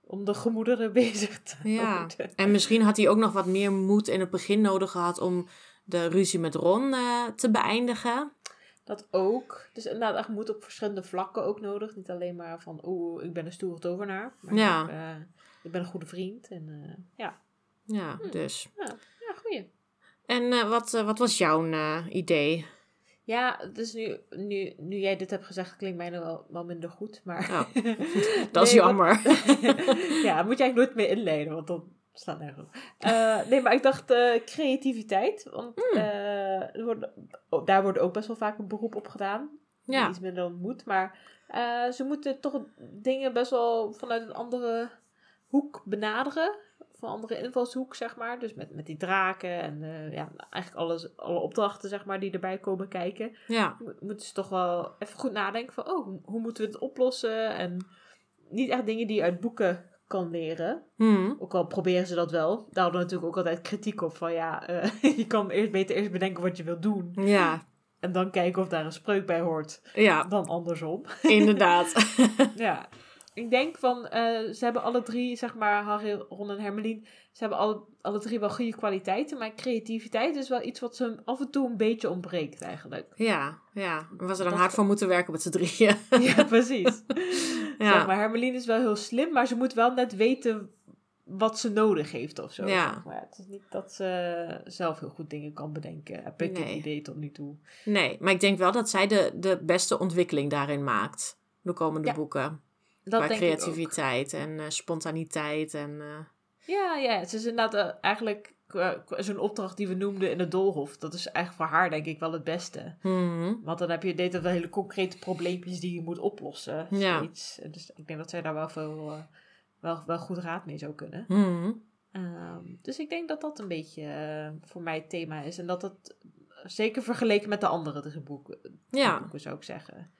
om de gemoederen (laughs) bezig te Ja. houden. En misschien had hij ook nog wat meer moed in het begin nodig gehad om de ruzie met Ron eh, te beëindigen. Dat ook. Dus inderdaad, echt moed op verschillende vlakken ook nodig. Niet alleen maar van, oeh, ik ben een stoere tovenaar. Maar Ja. eh, ik ben een goede vriend. En eh, ja. Ja, Hm. dus. ja, ja, goeie. En wat, wat was jouw idee? Ja, dus nu, nu, nu jij dit hebt gezegd, klinkt mij nog wel, wel minder goed. Maar Oh, (laughs) Dat is Nee, wat- jammer. (laughs) ja, moet eigenlijk nooit meer inleiden, want dan staat nergens op. (laughs) Eh, nee, maar ik dacht eh, creativiteit. Want Hmm. eh, er wordt, oh, daar wordt ook best wel vaak een beroep op gedaan. Ja. Iets minder dan moet. Maar ze moeten toch dingen best wel vanuit een andere hoek benaderen. Van een andere invalshoek, zeg maar. Dus met, met die draken en ja, eigenlijk alles, alle opdrachten, zeg maar, die erbij komen kijken. Ja, Mo- moeten ze toch wel even goed nadenken van, oh, hoe- moeten we het oplossen? En niet echt dingen die uit boeken kan leren. hm. Ook al proberen ze dat wel. Daar hadden we natuurlijk ook altijd kritiek op van, ja, eh, (laughs) je kan eerst beter eerst bedenken wat je wilt doen. ja, En dan kijken of daar een spreuk bij hoort. ja, Dan andersom. (laughs) inderdaad. ja. Ik denk van, eh, ze hebben alle drie, zeg maar, Harry, Ron en Hermelien, ze hebben alle, alle drie wel goede kwaliteiten, maar creativiteit is wel iets wat ze af en toe een beetje ontbreekt eigenlijk. ja, ja. Was er dan Dat- hard voor moeten werken met z'n drieën. (laughs) Ja, precies. (laughs) Ja. Zeg maar Hermelien is wel heel slim, maar ze moet wel net weten wat ze nodig heeft of zo. Ja. zeg Maar het is niet dat ze zelf heel goed dingen kan bedenken. Heb ik Nee. het idee tot nu toe. Nee, maar ik denk wel dat zij de, de beste ontwikkeling daarin maakt. De komende Ja, boeken. Dat Qua denk ik ook. creativiteit en eh, spontaniteit. En, eh, Ja, ja, het is inderdaad eh, eigenlijk zo'n opdracht die we noemden in het doolhof. Dat is eigenlijk voor haar denk ik wel het beste. mhm. Want dan heb je deed wel hele concrete probleempjes die je moet oplossen. Ja. Dus ik denk dat zij daar wel veel wel, wel goed raad mee zou kunnen. Mhm. Ehm, dus ik denk dat dat een beetje voor mij het thema is. En dat het zeker vergeleken met de andere drie boeken, Ja. boeken zou ik zeggen.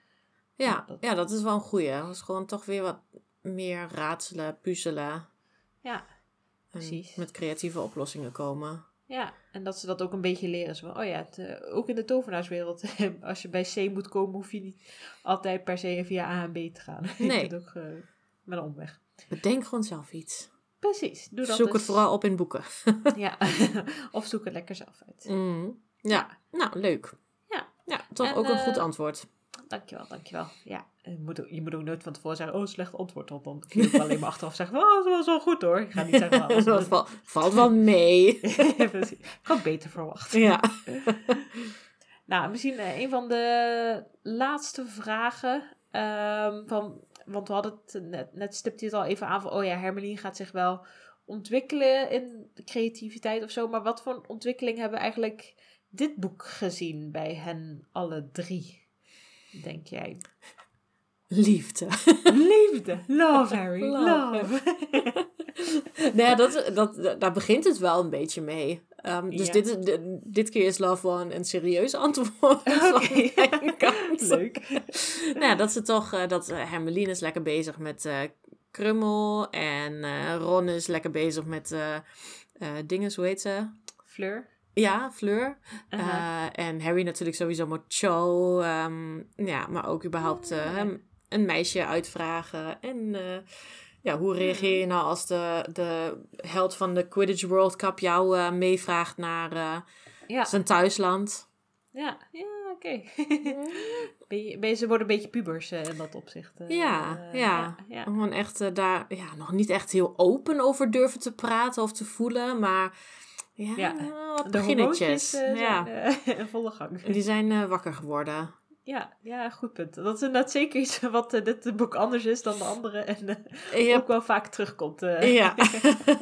Ja, Ja, dat- ja, dat is wel een goeie. Dat is gewoon toch weer wat meer raadselen, puzzelen. Ja, Precies. met creatieve oplossingen komen. ja, en dat ze dat ook een beetje leren. Zo van, oh ja, het, eh, ook in de tovenaarswereld, (laughs) als je bij C moet komen, hoef je niet altijd per se via A en B te gaan. (laughs) Nee. je kunt ook eh, met een omweg. Bedenk gewoon zelf iets. Precies, doe dat Zoek het dus. vooral op in boeken. (laughs) Ja, of zoek het lekker zelf uit. Mhm. Ja, nou, leuk. Ja. Ja, toch En, ook een eh, goed antwoord. Dankjewel, dankjewel. Ja, je moet, ook, je moet ook nooit van tevoren zeggen, oh, slecht antwoord. Want dan kun je ook alleen maar (laughs) achteraf zeggen, oh, dat was wel goed hoor. Ik ga niet zeggen, oh, dat (laughs) val- valt wel mee. (laughs) Precies. Ik had beter verwacht. ja. Nou, misschien eh, een van de laatste vragen. ehm, van, want we hadden het net, net stipte je het al even aan van, oh ja, Hermeline gaat zich wel ontwikkelen in creativiteit of zo. Maar wat voor ontwikkeling hebben we eigenlijk dit boek gezien bij hen alle drie? Denk jij? Liefde. Liefde. Love, Harry. Love. Love. (laughs) nee, dat, dat, daar begint het wel een beetje mee. Ehm, dus Ja. dit, is- dit, dit keer is Love One een serieus antwoord. (laughs) van kant. (laughs) Leuk. Nou, ja, dat ze toch, eh, dat uh, Hermeline is lekker bezig met eh, Krummel. En eh, Ron is lekker bezig met eh eh dinges, hoe heet ze? Fleur. Ja, Fleur. Eh, en Harry natuurlijk sowieso met Cho. ehm, ja, maar ook überhaupt eh, hem een meisje uitvragen. En eh, ja, hoe reageer je nou als de, de held van de Quidditch World Cup jou meevraagt naar Ja, zijn thuisland? ja, ja oké. Ben je- ben je- ze worden een beetje pubers in dat opzicht. Ja, eh, ja. ja. Gewoon echt daar ja, nog niet echt heel open over durven te praten of te voelen, maar ja, Ja, wat De beginnetjes. eh, ja. zijn eh, (laughs) in volle gang. Die zijn eh, wakker geworden. Ja, ja, goed punt. Dat is inderdaad zeker iets (laughs) wat dit boek anders is dan de andere. En (laughs) ook wel vaak terugkomt. ja.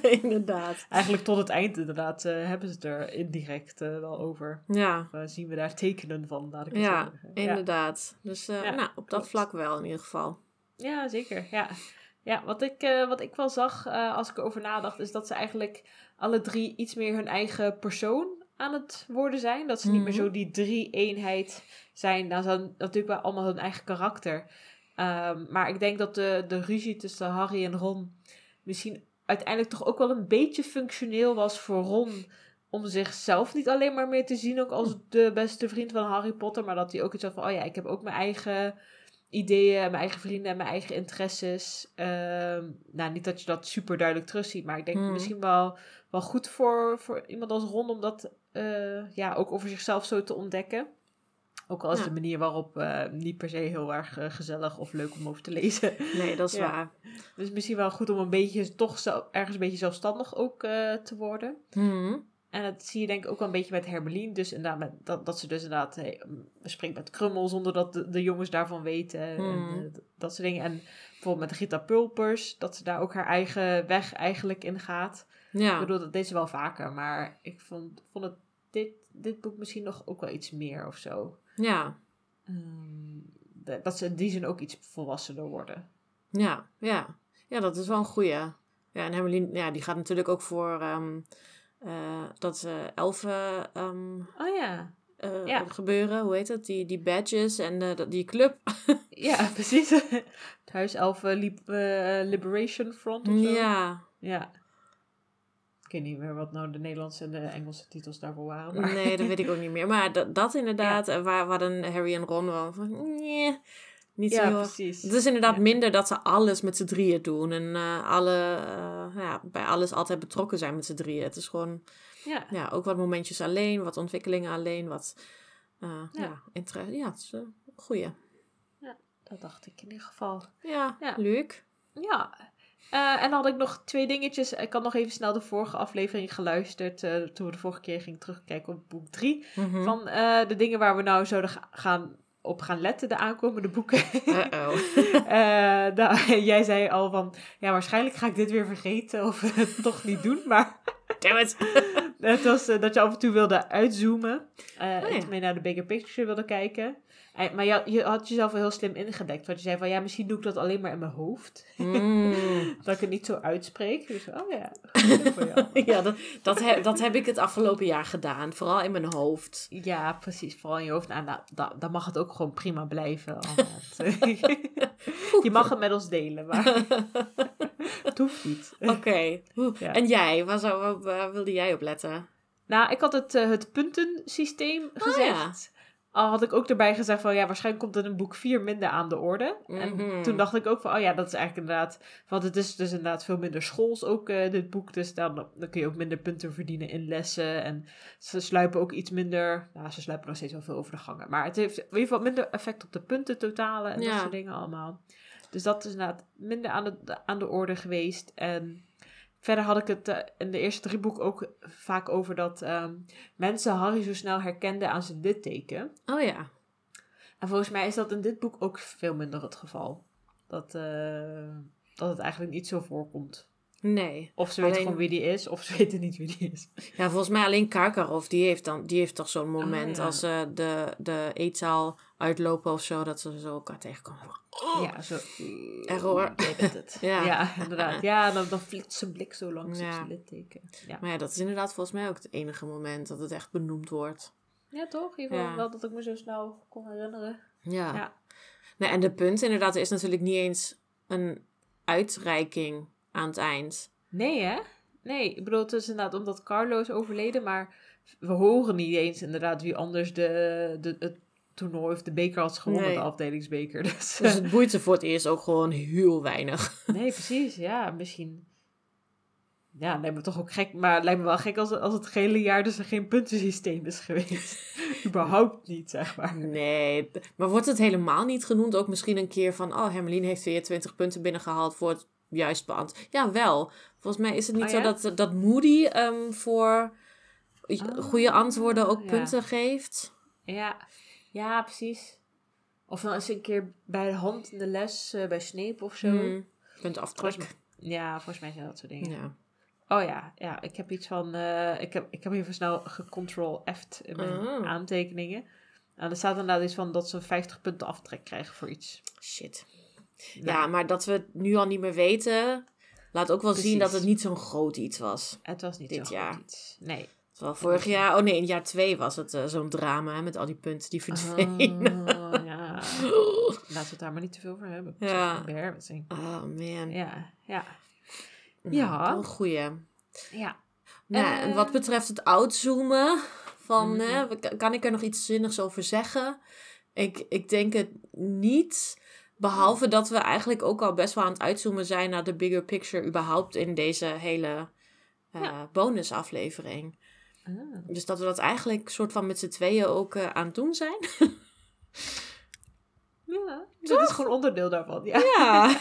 inderdaad. Eigenlijk tot het eind inderdaad hebben ze het er indirect wel over. Ja, Of, zien we daar tekenen van, laat ik het ja, inderdaad. Dus Ja, nou, op dat vlak wel in ieder geval. Ja, zeker. Ja, ja wat, ik, wat ik wel zag als ik erover nadacht, is dat ze eigenlijk alle drie iets meer hun eigen persoon aan het worden zijn. Dat ze niet meer Mhm. zo die drie-eenheid zijn. Nou, ze hadden natuurlijk wel allemaal hun eigen karakter. Ehm, maar ik denk dat de, de ruzie tussen Harry en Ron misschien uiteindelijk toch ook wel een beetje functioneel was voor Ron. Om zichzelf niet alleen maar meer te zien ook als de beste vriend van Harry Potter. Maar dat hij ook iets had van, oh ja, ik heb ook mijn eigen ideeën, mijn eigen vrienden en mijn eigen interesses. Ehm, nou, niet dat je dat super duidelijk terugziet, maar ik denk Hmm. misschien wel, wel goed voor, voor iemand als Ron om dat eh, ja, ook over zichzelf zo te ontdekken. Ook al is Ja. de manier waarop eh, niet per se heel erg eh, gezellig of leuk om over te lezen. (laughs) Nee, dat is Ja. waar. Dus misschien wel goed om een beetje toch zo, ergens een beetje zelfstandig ook te worden. Mhm. En dat zie je denk ik ook wel een beetje met Hermelien. Dus inderdaad, met, dat, dat ze dus inderdaad eh, springt met krummel zonder dat de, de jongens daarvan weten. Hmm. En, eh, d- dat soort dingen. En bijvoorbeeld met Rita Pulpers, dat ze daar ook haar eigen weg eigenlijk in gaat. Ik Ja. bedoel, dat deed ze wel vaker. Maar ik vond, vond het dit, dit boek misschien nog ook wel iets meer of zo. Ja. Ehm, dat ze in die zin ook iets volwassener worden. Ja, ja. Ja, dat is wel een goeie. Ja, en Hermelien, ja, die gaat natuurlijk ook voor ehm, eh, dat elfen ehm, Oh ja. eh, Ja. gebeuren. Hoe heet dat? Die, die badges en dat- die club. (laughs) Ja, precies. Het Huis Elfen eh, Liberation Front of zo. Ja. Ja. Ik weet niet meer wat nou de Nederlandse en de Engelse titels daarvoor waren. Maar... Nee, dat weet ik ook niet meer. Maar dat, dat (laughs) inderdaad, waar, waar dan Harry en Ron wel van... Nee, niet zo ja, heel precies. Het is inderdaad Ja. minder dat ze alles met z'n drieën doen. En eh, alle, eh, ja, bij alles altijd betrokken zijn met z'n drieën. Het is gewoon Ja. ja, ook wat momentjes alleen, wat ontwikkelingen alleen, wat eh, Ja. ja. interesse. Ja, het is een goeie. dat dacht ik in ieder geval. Ja, Ja. leuk. Ja. En dan had ik nog twee dingetjes. Ik had nog even snel de vorige aflevering geluisterd. toen we de vorige keer gingen terugkijken op boek 3. Mhm. Van de dingen waar we nou zouden ga- gaan, op gaan letten, de aankomende boeken. (laughs) Nou, (laughs) jij zei al van, ja, waarschijnlijk ga ik dit weer vergeten of (laughs) het toch niet doen. Maar Damn it. het was eh, dat je af en toe wilde uitzoomen. eh Oh ja. en mee naar de bigger picture wilde kijken. En, maar je, je had jezelf wel heel slim ingedekt. Want je zei van, ja, misschien doe ik dat alleen maar in mijn hoofd. Mm. (laughs) Dat ik het niet zo uitspreek. Dus, oh ja, goed voor jou. (laughs) Ja, dat, dat, heb, dat heb ik het afgelopen jaar gedaan. Vooral in mijn hoofd. Ja, precies. Vooral in je hoofd. Nou, nou, da- dan mag het ook gewoon prima blijven. (laughs) Je mag het met ons delen, maar het hoeft niet. Oké. Ja. En jij? Waar, zou, waar, waar wilde jij op letten? Nou, ik had het, eh, het puntensysteem gezegd. Al had ik ook erbij gezegd van ja, waarschijnlijk komt het in boek 4 minder aan de orde. Mhm. En toen dacht ik ook van, oh ja, dat is eigenlijk inderdaad. Want het is dus inderdaad veel minder schools ook, eh, dit boek. Dus dan, dan kun je ook minder punten verdienen in lessen. En ze sluipen ook iets minder. Nou, ze sluipen nog steeds wel veel over de gangen. Maar het heeft in ieder geval minder effect op de punten totalen en Ja. dat soort dingen allemaal. Dus dat is inderdaad minder aan de, aan de orde geweest. En verder had ik het eh, in de eerste drie boeken ook vaak over dat ehm, mensen Harry zo snel herkenden aan zijn litteken. Oh ja. En volgens mij is dat in dit boek ook veel minder het geval. Dat, eh, dat het eigenlijk niet zo voorkomt. Nee. Of ze weten Alleen- gewoon wie die is, of ze (laughs) weten niet wie die is. Ja, volgens mij alleen Karkaroff, die heeft, dan, die heeft toch zo'n moment ja. als ze de, de eetzaal uitlopen of zo, dat ze zo elkaar tegenkomen. Oh. Ja, zo. Error. Het. (laughs) Ja. ja. inderdaad. Ja, dan, dan flitst zijn blik zo langs op Ja. zijn litteken. Ja. Maar ja, dat is inderdaad volgens mij ook het enige moment dat het echt benoemd wordt. ja, toch? In ieder geval Ja. wel dat ik me zo snel kon herinneren. Ja. Ja. Nee, en de punt inderdaad, er is natuurlijk niet eens een uitreiking aan het eind. Nee, hè? Nee, ik bedoel, het is inderdaad omdat Carlo is overleden, maar we horen niet eens inderdaad wie anders de, de, het toernooi of de beker had gewonnen, Nee. de afdelingsbeker. (laughs) Dus, Dus het boeit ze voor het eerst ook gewoon heel weinig. (laughs) nee, precies. Ja, misschien... Ja, lijkt me toch ook gek. Maar het lijkt me wel gek als, als het hele jaar dus er geen puntensysteem is geweest. (laughs) Überhaupt niet, zeg maar. Nee, maar wordt het helemaal niet genoemd? Ook misschien een keer van, oh, Hermelien heeft weer 20 punten binnengehaald voor het juist beantwoord. Ja, wel. Volgens mij is het niet Oh, zo ja? dat, dat Moody ehm, voor Oh, goede antwoorden ook ja. punten geeft. Ja, ja, precies. Of dan eens een keer bij de hand in de les eh, bij Snape of zo. Hmm, puntaftrek. Volgens Ja, volgens mij zijn dat soort dingen. Ja. Oh ja, ja, ik heb iets van. eh, ik, heb, ik heb even snel gecontrol F'd in mijn Oh. aantekeningen. En er staat inderdaad iets van dat ze 50 punten aftrek krijgen voor iets. Shit. Ja, maar dat we het nu al niet meer weten, laat ook wel zien dat het niet zo'n groot iets was. Het was niet dit zo jaar. goed iets. Nee. Terwijl vorig jaar, oh nee, in jaar twee was het eh, zo'n drama met al die punten die verdwenen. Oh, ja. (laughs) Laten we het daar maar niet te veel over hebben. Ja. Oh man. Ja, ja. Nou, Ja. Een goeie. Ja. Nou, Eh. en wat betreft het outzoomen, van, Mhm. hè, kan ik er nog iets zinnigs over zeggen? Ik, ik denk het niet. Behalve dat we eigenlijk ook al best wel aan het uitzoomen zijn naar de bigger picture überhaupt in deze hele eh, Ja. bonusaflevering. Ah. Dus dat we dat eigenlijk soort van met z'n tweeën ook eh, aan het doen zijn. (laughs) Ja, dat is gewoon onderdeel daarvan. Ja. Ja.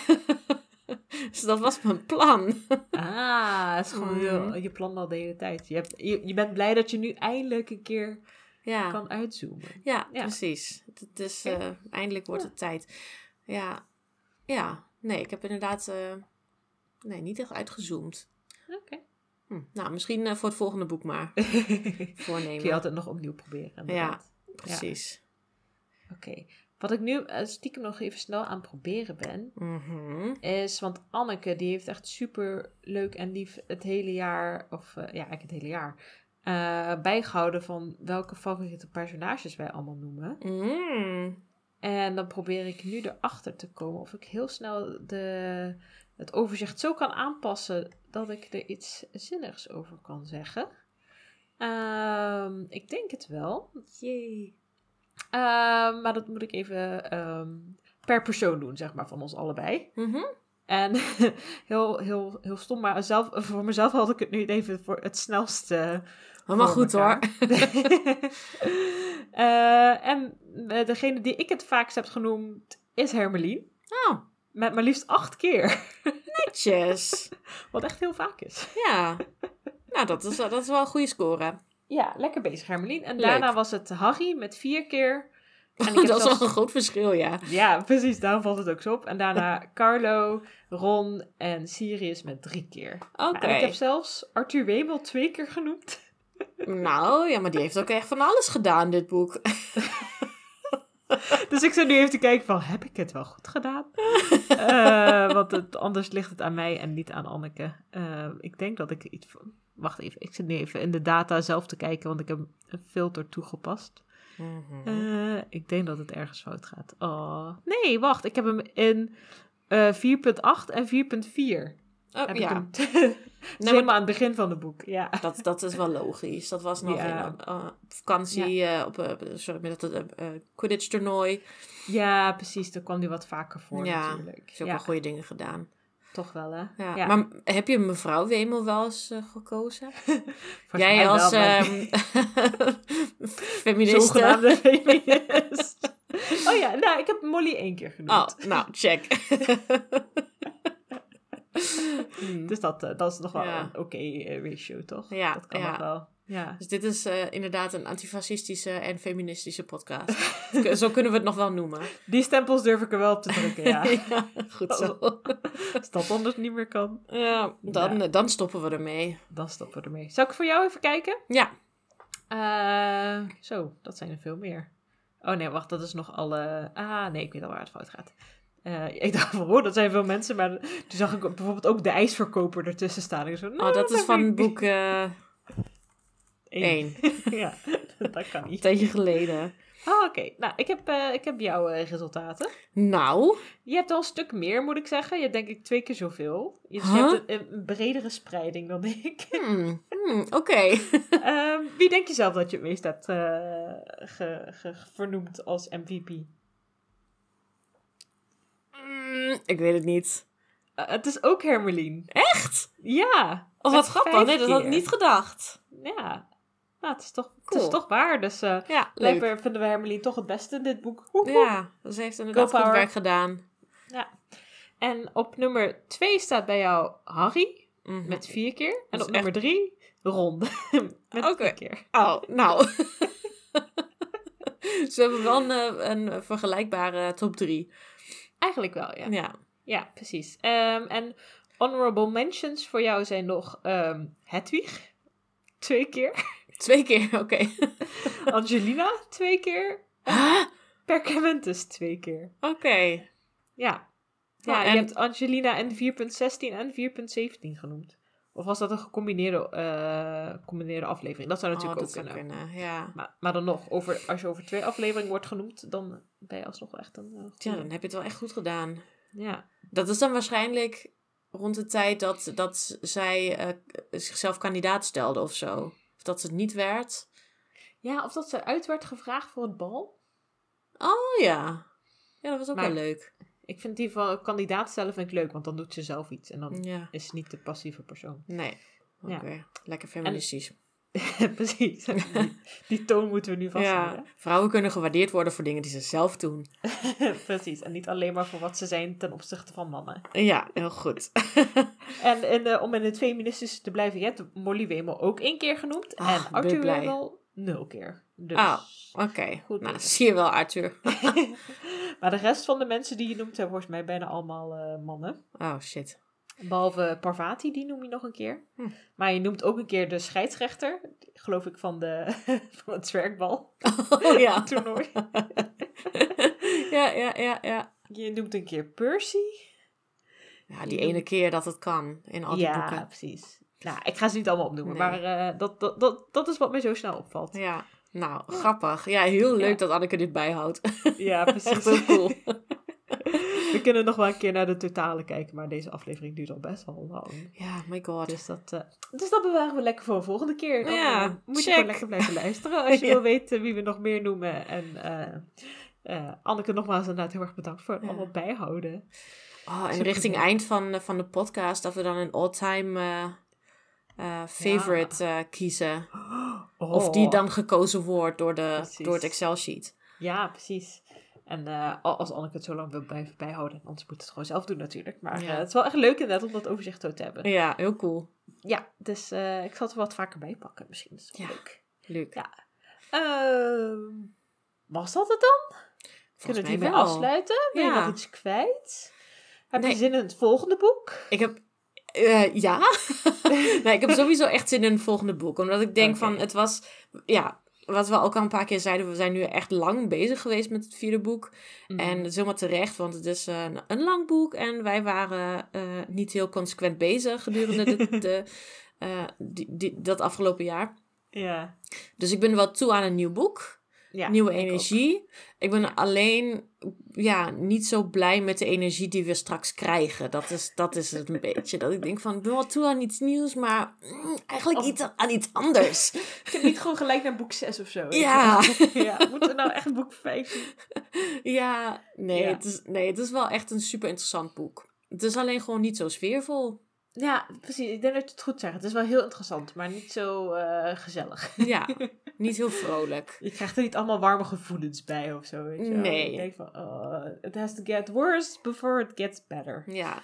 (laughs) dus dat was mijn plan. Ah, is gewoon Mhm. je, je plan al de hele tijd. Je, hebt, je, je bent blij dat je nu eindelijk een keer Ja. kan uitzoomen. Ja, Ja. precies. Het is, Oké. eh, eindelijk wordt het tijd. Ja, ja. Nee, ik heb inderdaad eh, nee, niet echt uitgezoomd. Oké. Hm. Nou, misschien eh, voor het volgende boek maar (laughs) Kun voornemen. je altijd nog opnieuw proberen. inderdaad. Precies. Oké. Wat ik nu eh, stiekem nog even snel aan het proberen ben, Mhm. is, want Anneke die heeft echt super leuk en lief het hele jaar, of ja, eigenlijk het hele jaar, eh, bijgehouden van welke favoriete personages wij allemaal noemen. Mm. En dan probeer ik nu erachter te komen of ik heel snel de, het overzicht zo kan aanpassen dat ik er iets zinnigs over kan zeggen. Ehm, ik denk het wel. Jee. Ehm, maar dat moet ik even ehm, per persoon doen, zeg maar, van ons allebei. Mhm. En (laughs) heel, heel, heel stom, maar zelf, voor mezelf had ik het nu even voor het snelste. Voor goed hoor. (laughs) Eh, en eh, degene die ik het vaakst heb genoemd is Hermelien. Oh, Met maar liefst acht keer. netjes. (laughs) Wat echt heel vaak is. ja. Nou, dat is, dat is wel een goede score. Ja, lekker bezig Hermelien. En Leuk. daarna was het Harry met vier keer. En ik (laughs) dat is zelfs- wel een groot verschil, ja. Ja, precies. Daarom valt het ook zo op. En daarna (laughs) Carlo, Ron en Sirius met drie keer. Oké. En ik heb zelfs Arthur Wemel twee keer genoemd. Nou, ja, maar die heeft ook echt van alles gedaan, dit boek. (laughs) Dus ik zit nu even te kijken van, heb ik het wel goed gedaan? (laughs) Eh, want het, anders ligt het aan mij en niet aan Anneke. Eh, ik denk dat ik iets van... Wacht even, ik zit nu even in de data zelf te kijken, want ik heb een filter toegepast. Mhm. Eh, ik denk dat het ergens fout gaat. Oh, nee, wacht. Ik heb hem in eh 4.8 en 4.4. Oh, heb ja. ik hem. (laughs) (laughs) maar- aan het begin van het boek. Ja. (laughs) Dat, dat is wel logisch. Dat was nog Ja. in eh, op vakantie, eh, op eh, sorry, met het Quidditch toernooi. ja, precies. Daar kwam hij wat vaker voor ja, natuurlijk. ook Ja, wel goede dingen gedaan. toch wel hè. Ja. Maar heb je mevrouw Wemel wel eens gekozen? Jij als ehm feministe? feminist. oh ja, nou, ik heb Molly één keer genoemd. Oh, nou, check. (laughs) Hmm. Dus dat, eh, dat is nog wel Ja. een oké eh, ratio, toch? Ja, dat kan nog wel. Ja. Dus dit is eh, inderdaad een antifascistische en feministische podcast. (laughs) Zo kunnen we het nog wel noemen. Die stempels durf ik er wel op te drukken, ja. (laughs) Ja, goed zo. Als dat anders niet meer kan, Ja, dan, Ja. dan stoppen we ermee. dan stoppen we ermee. Zal ik voor jou even kijken? Ja. Zo, dat zijn er veel meer. Oh nee, wacht, dat is nog alle... Ah, nee, ik weet al waar het fout gaat. Eh, ik dacht van, oh, dat zijn veel mensen, maar toen zag ik bijvoorbeeld ook de ijsverkoper ertussen staan. Ik zo, nou, Oh, dat is van ik boek eh één. 1. (laughs) ja, dat kan Een niet. tijdje geleden. Oh, oké. Nou, ik heb, eh, ik heb jouw eh, resultaten. Nou, Je hebt al een stuk meer, moet ik zeggen. Je hebt denk ik twee keer zoveel. Je, dus je hebt een, een bredere spreiding dan ik. hmm, Hmm, Oké. (laughs) (laughs) Ehm, wie denk je zelf dat je het meest hebt eh, ge- ge- vernoemd als MVP? Hmm, ik weet het niet. Eh, het is ook Hermeline. Echt? Ja. Met wat grappig. Nee, dat had ik niet gedacht. Ja. Nou, het is toch, het Cool. is toch waar. Dus eh Ja, leuk. blijkbaar vinden we Hermeline toch het beste in dit boek. Woe. Ja, ze heeft inderdaad Go goed werk gedaan. Ja. En op nummer 2 staat bij jou Harry Mhm. met vier keer. En op nummer 3 Ron (laughs) met twee keer. Oh, nou. (laughs) Ze hebben wel een, eh, een vergelijkbare top 3. Eigenlijk wel, ja. Ja. Ja, precies. Ehm, en honorable mentions voor jou zijn nog ehm, Hedwig, twee keer. (laughs) Twee keer, oké. (laughs) Angelina, twee keer. Huh? Perkamentus, twee keer. Oké. Ja. Ja, en- je hebt Angelina en 4.16 en 4.17 genoemd. Of was dat een gecombineerde eh, gecombineerde aflevering? Dat zou natuurlijk Oh, ook dat zou kunnen. kunnen. Ja. Maar, maar dan nog, over, als je over twee afleveringen wordt genoemd, dan ben je alsnog wel echt een... eh, ja, dan heb je het wel echt goed gedaan. ja. Dat is dan waarschijnlijk rond de tijd dat, dat zij eh, zichzelf kandidaat stelde of zo. Of dat ze het niet werd. ja, of dat ze uit werd gevraagd voor het bal. Oh ja. Ja, dat was ook Maar- wel leuk. Ik vind die van kandidaat stellen vind ik leuk, want dan doet ze zelf iets. En dan Ja. is ze niet de passieve persoon. Nee. Oké. Ja. Lekker feministisch. (laughs) Precies. (laughs) Die, die toon moeten we nu Ja. vasthouden. Vrouwen kunnen gewaardeerd worden voor dingen die ze zelf doen. (laughs) Precies. En niet alleen maar voor wat ze zijn ten opzichte van mannen. Ja, heel goed. En, en eh, om in het feministische te blijven, je hebt Molly Wemel ook één keer genoemd. Ah, en Arthur. Wemel nul keer. Dus. Ah. Oké. Goed Nou, bezig. zie je wel, Arthur. (laughs) (laughs) maar de rest van de mensen die je noemt zijn volgens mij bijna allemaal eh, mannen. Oh, shit. Behalve Parvati, die noem je nog een keer. Hm. Maar je noemt ook een keer de scheidsrechter, geloof ik, van, de, (laughs) van het zwerkbal Oh ja. toernooi. ja, ja, ja, ja. Je noemt een keer Percy. Ja, die ene keer dat het kan in al die ja, boeken. precies. Nou, ik ga ze niet allemaal opnoemen, Nee. maar eh, dat, dat, dat, dat is wat mij zo snel opvalt. Ja. Nou, grappig. Ja, heel leuk Ja. dat Anneke dit bijhoudt. (laughs) Ja, Echt precies. heel cool. (laughs) We kunnen nog wel een keer naar de totale kijken, maar deze aflevering duurt al best wel lang. Ja, my god. Dus dat, eh, dus dat bewaren we lekker voor een volgende keer. Dan, Ja, eh, moet je gewoon lekker blijven luisteren (laughs) als je Ja. wil weten wie we nog meer noemen. En eh, Anneke, nogmaals inderdaad heel erg bedankt voor het allemaal bijhouden. Oh, en Super richting eind van, de- van de podcast, dat we dan een all-time eh, favorite eh, kiezen. (gasps) Of die Oh. dan gekozen wordt door, de, Precies. door het Excel-sheet. Ja, precies. En eh, al- als Anneke het zo lang wil blijven bijhouden, anders moet het gewoon zelf doen natuurlijk. Maar Ja. het is wel echt leuk inderdaad om dat overzicht zo te hebben. Ja, heel cool. Ja, dus ik zal het er wat vaker bij pakken misschien. Dat is wel Ja. leuk. Leuk. Ja. Ehm, was dat het dan? Kunnen we hiermee afsluiten? Wil je nog iets kwijt? Heb Nee. je zin in het volgende boek? Ik heb... eh, ja. (laughs) nee, ik heb sowieso echt zin in het volgende boek. Omdat ik denk van, het was... Ja, wat we ook al een paar keer zeiden, we zijn nu echt lang bezig geweest met het vierde boek. Mhm. En is helemaal terecht, want het is een, een lang boek. En wij waren eh, niet heel consequent bezig gedurende de, (laughs) de, eh, die, die, dat afgelopen jaar. Ja. Dus ik ben wel toe aan een nieuw boek. Ja nieuwe ik energie. Ik ben alleen ja, niet zo blij met de energie die we straks krijgen. Dat is, dat is het een (laughs) beetje. Dat ik denk van, ik ben wel toe aan iets nieuws, maar mm, eigenlijk Of- iets, aan iets anders. (laughs) Kun je niet gewoon gelijk naar boek 6 of zo? Ja. (laughs) ja. Moeten we nou echt boek 5 doen? Ja, nee, Ja. Het is, nee, het is wel echt een super interessant boek. Het is alleen gewoon niet zo sfeervol. Ja, precies. Ik denk dat je het goed zegt. Het is wel heel interessant, maar niet zo eh, gezellig. Ja, (laughs) niet heel vrolijk. Je krijgt er niet allemaal warme gevoelens bij of zo. Weet je. Nee. Ik denk van, oh, it has to get worse before it gets better. Ja,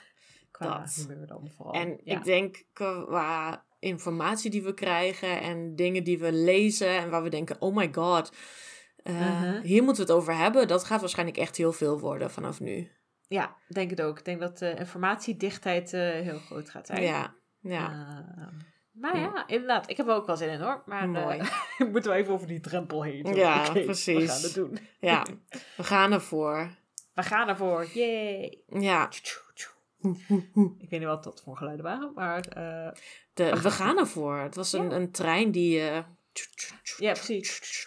Qua dat. humeur dan vooral. en ja. ik denk qua informatie die we krijgen en dingen die we lezen en waar we denken, oh my god, eh, Mhm. hier moeten we het over hebben. Dat gaat waarschijnlijk echt heel veel worden vanaf nu. Ja, denk het ook. Ik denk dat de informatiedichtheid eh, heel groot gaat zijn. Ja, ja. Ehm, maar Ja. inderdaad. Ik heb er ook wel zin in hoor. Maar Mooi. eh, moeten we even over die drempel heen. Ja, precies. We gaan het doen. ja, we gaan ervoor. We gaan ervoor. Yay. Ja, Ik weet niet wat dat voor geluiden waren, maar eh, de, we gaan ervoor. Het was een, een trein die eh, ja, precies.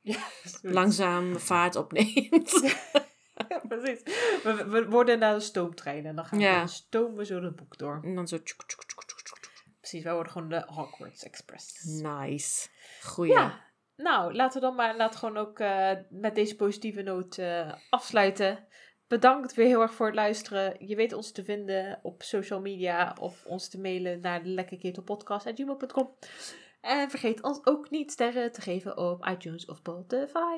Ja, langzaam vaart opneemt. Ja, (laughs) precies. We, we worden naar de stoomtrein en dan gaan Ja. we stomen zo dat boek door. en dan zo... Precies. precies. Wij worden gewoon de Hogwarts Express. Nice. Goeie. Ja, nou, laten we dan maar laten we gewoon ook eh, met deze positieve noot eh, afsluiten. Bedankt weer heel erg voor het luisteren. Je weet ons te vinden op social media of ons te mailen naar de lekkerketelpodcast.gmail.com. En vergeet ons ook niet sterren te geven op iTunes of Spotify.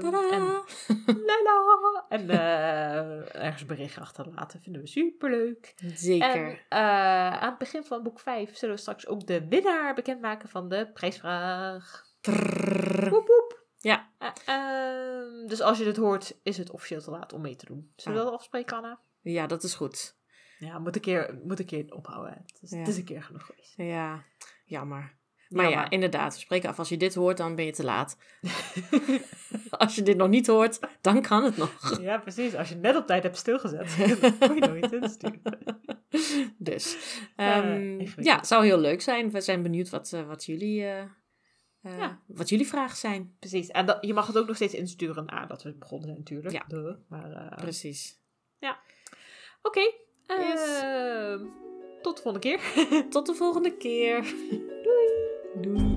Tadaa! en (laughs) lala, en eh, ergens bericht achterlaten vinden we superleuk. En Zeker. eh, aan het begin van boek 5 zullen we straks ook de winnaar bekendmaken van de prijsvraag. Trrrr. Woep woep. Ja. Ehm, dus als je dit hoort, is het officieel te laat om mee te doen. Zullen we Ah. dat afspreken, Anna? ja, dat is goed. Ja, moet een keer, moet een keer ophouden. Het is, Ja. het is een keer genoeg geweest. Ja, jammer. Maar ja, inderdaad, we spreken af. Als je dit hoort, dan ben je te laat. (laughs) Als je dit nog niet hoort, dan kan het nog. (laughs) Ja, precies. Als je net op tijd hebt stilgezet, (laughs) dan kon je nooit insturen. Dus, Ja, ehm, ja, het zou heel leuk zijn. We zijn benieuwd wat, eh, wat, jullie, eh, eh, Ja. wat jullie vragen zijn. Precies. En dat, je mag het ook nog steeds insturen nadat we begonnen zijn, natuurlijk. Ja. Duh. Maar, Precies. Oké. Yes. Ehm, tot de volgende keer. Tot de volgende keer. do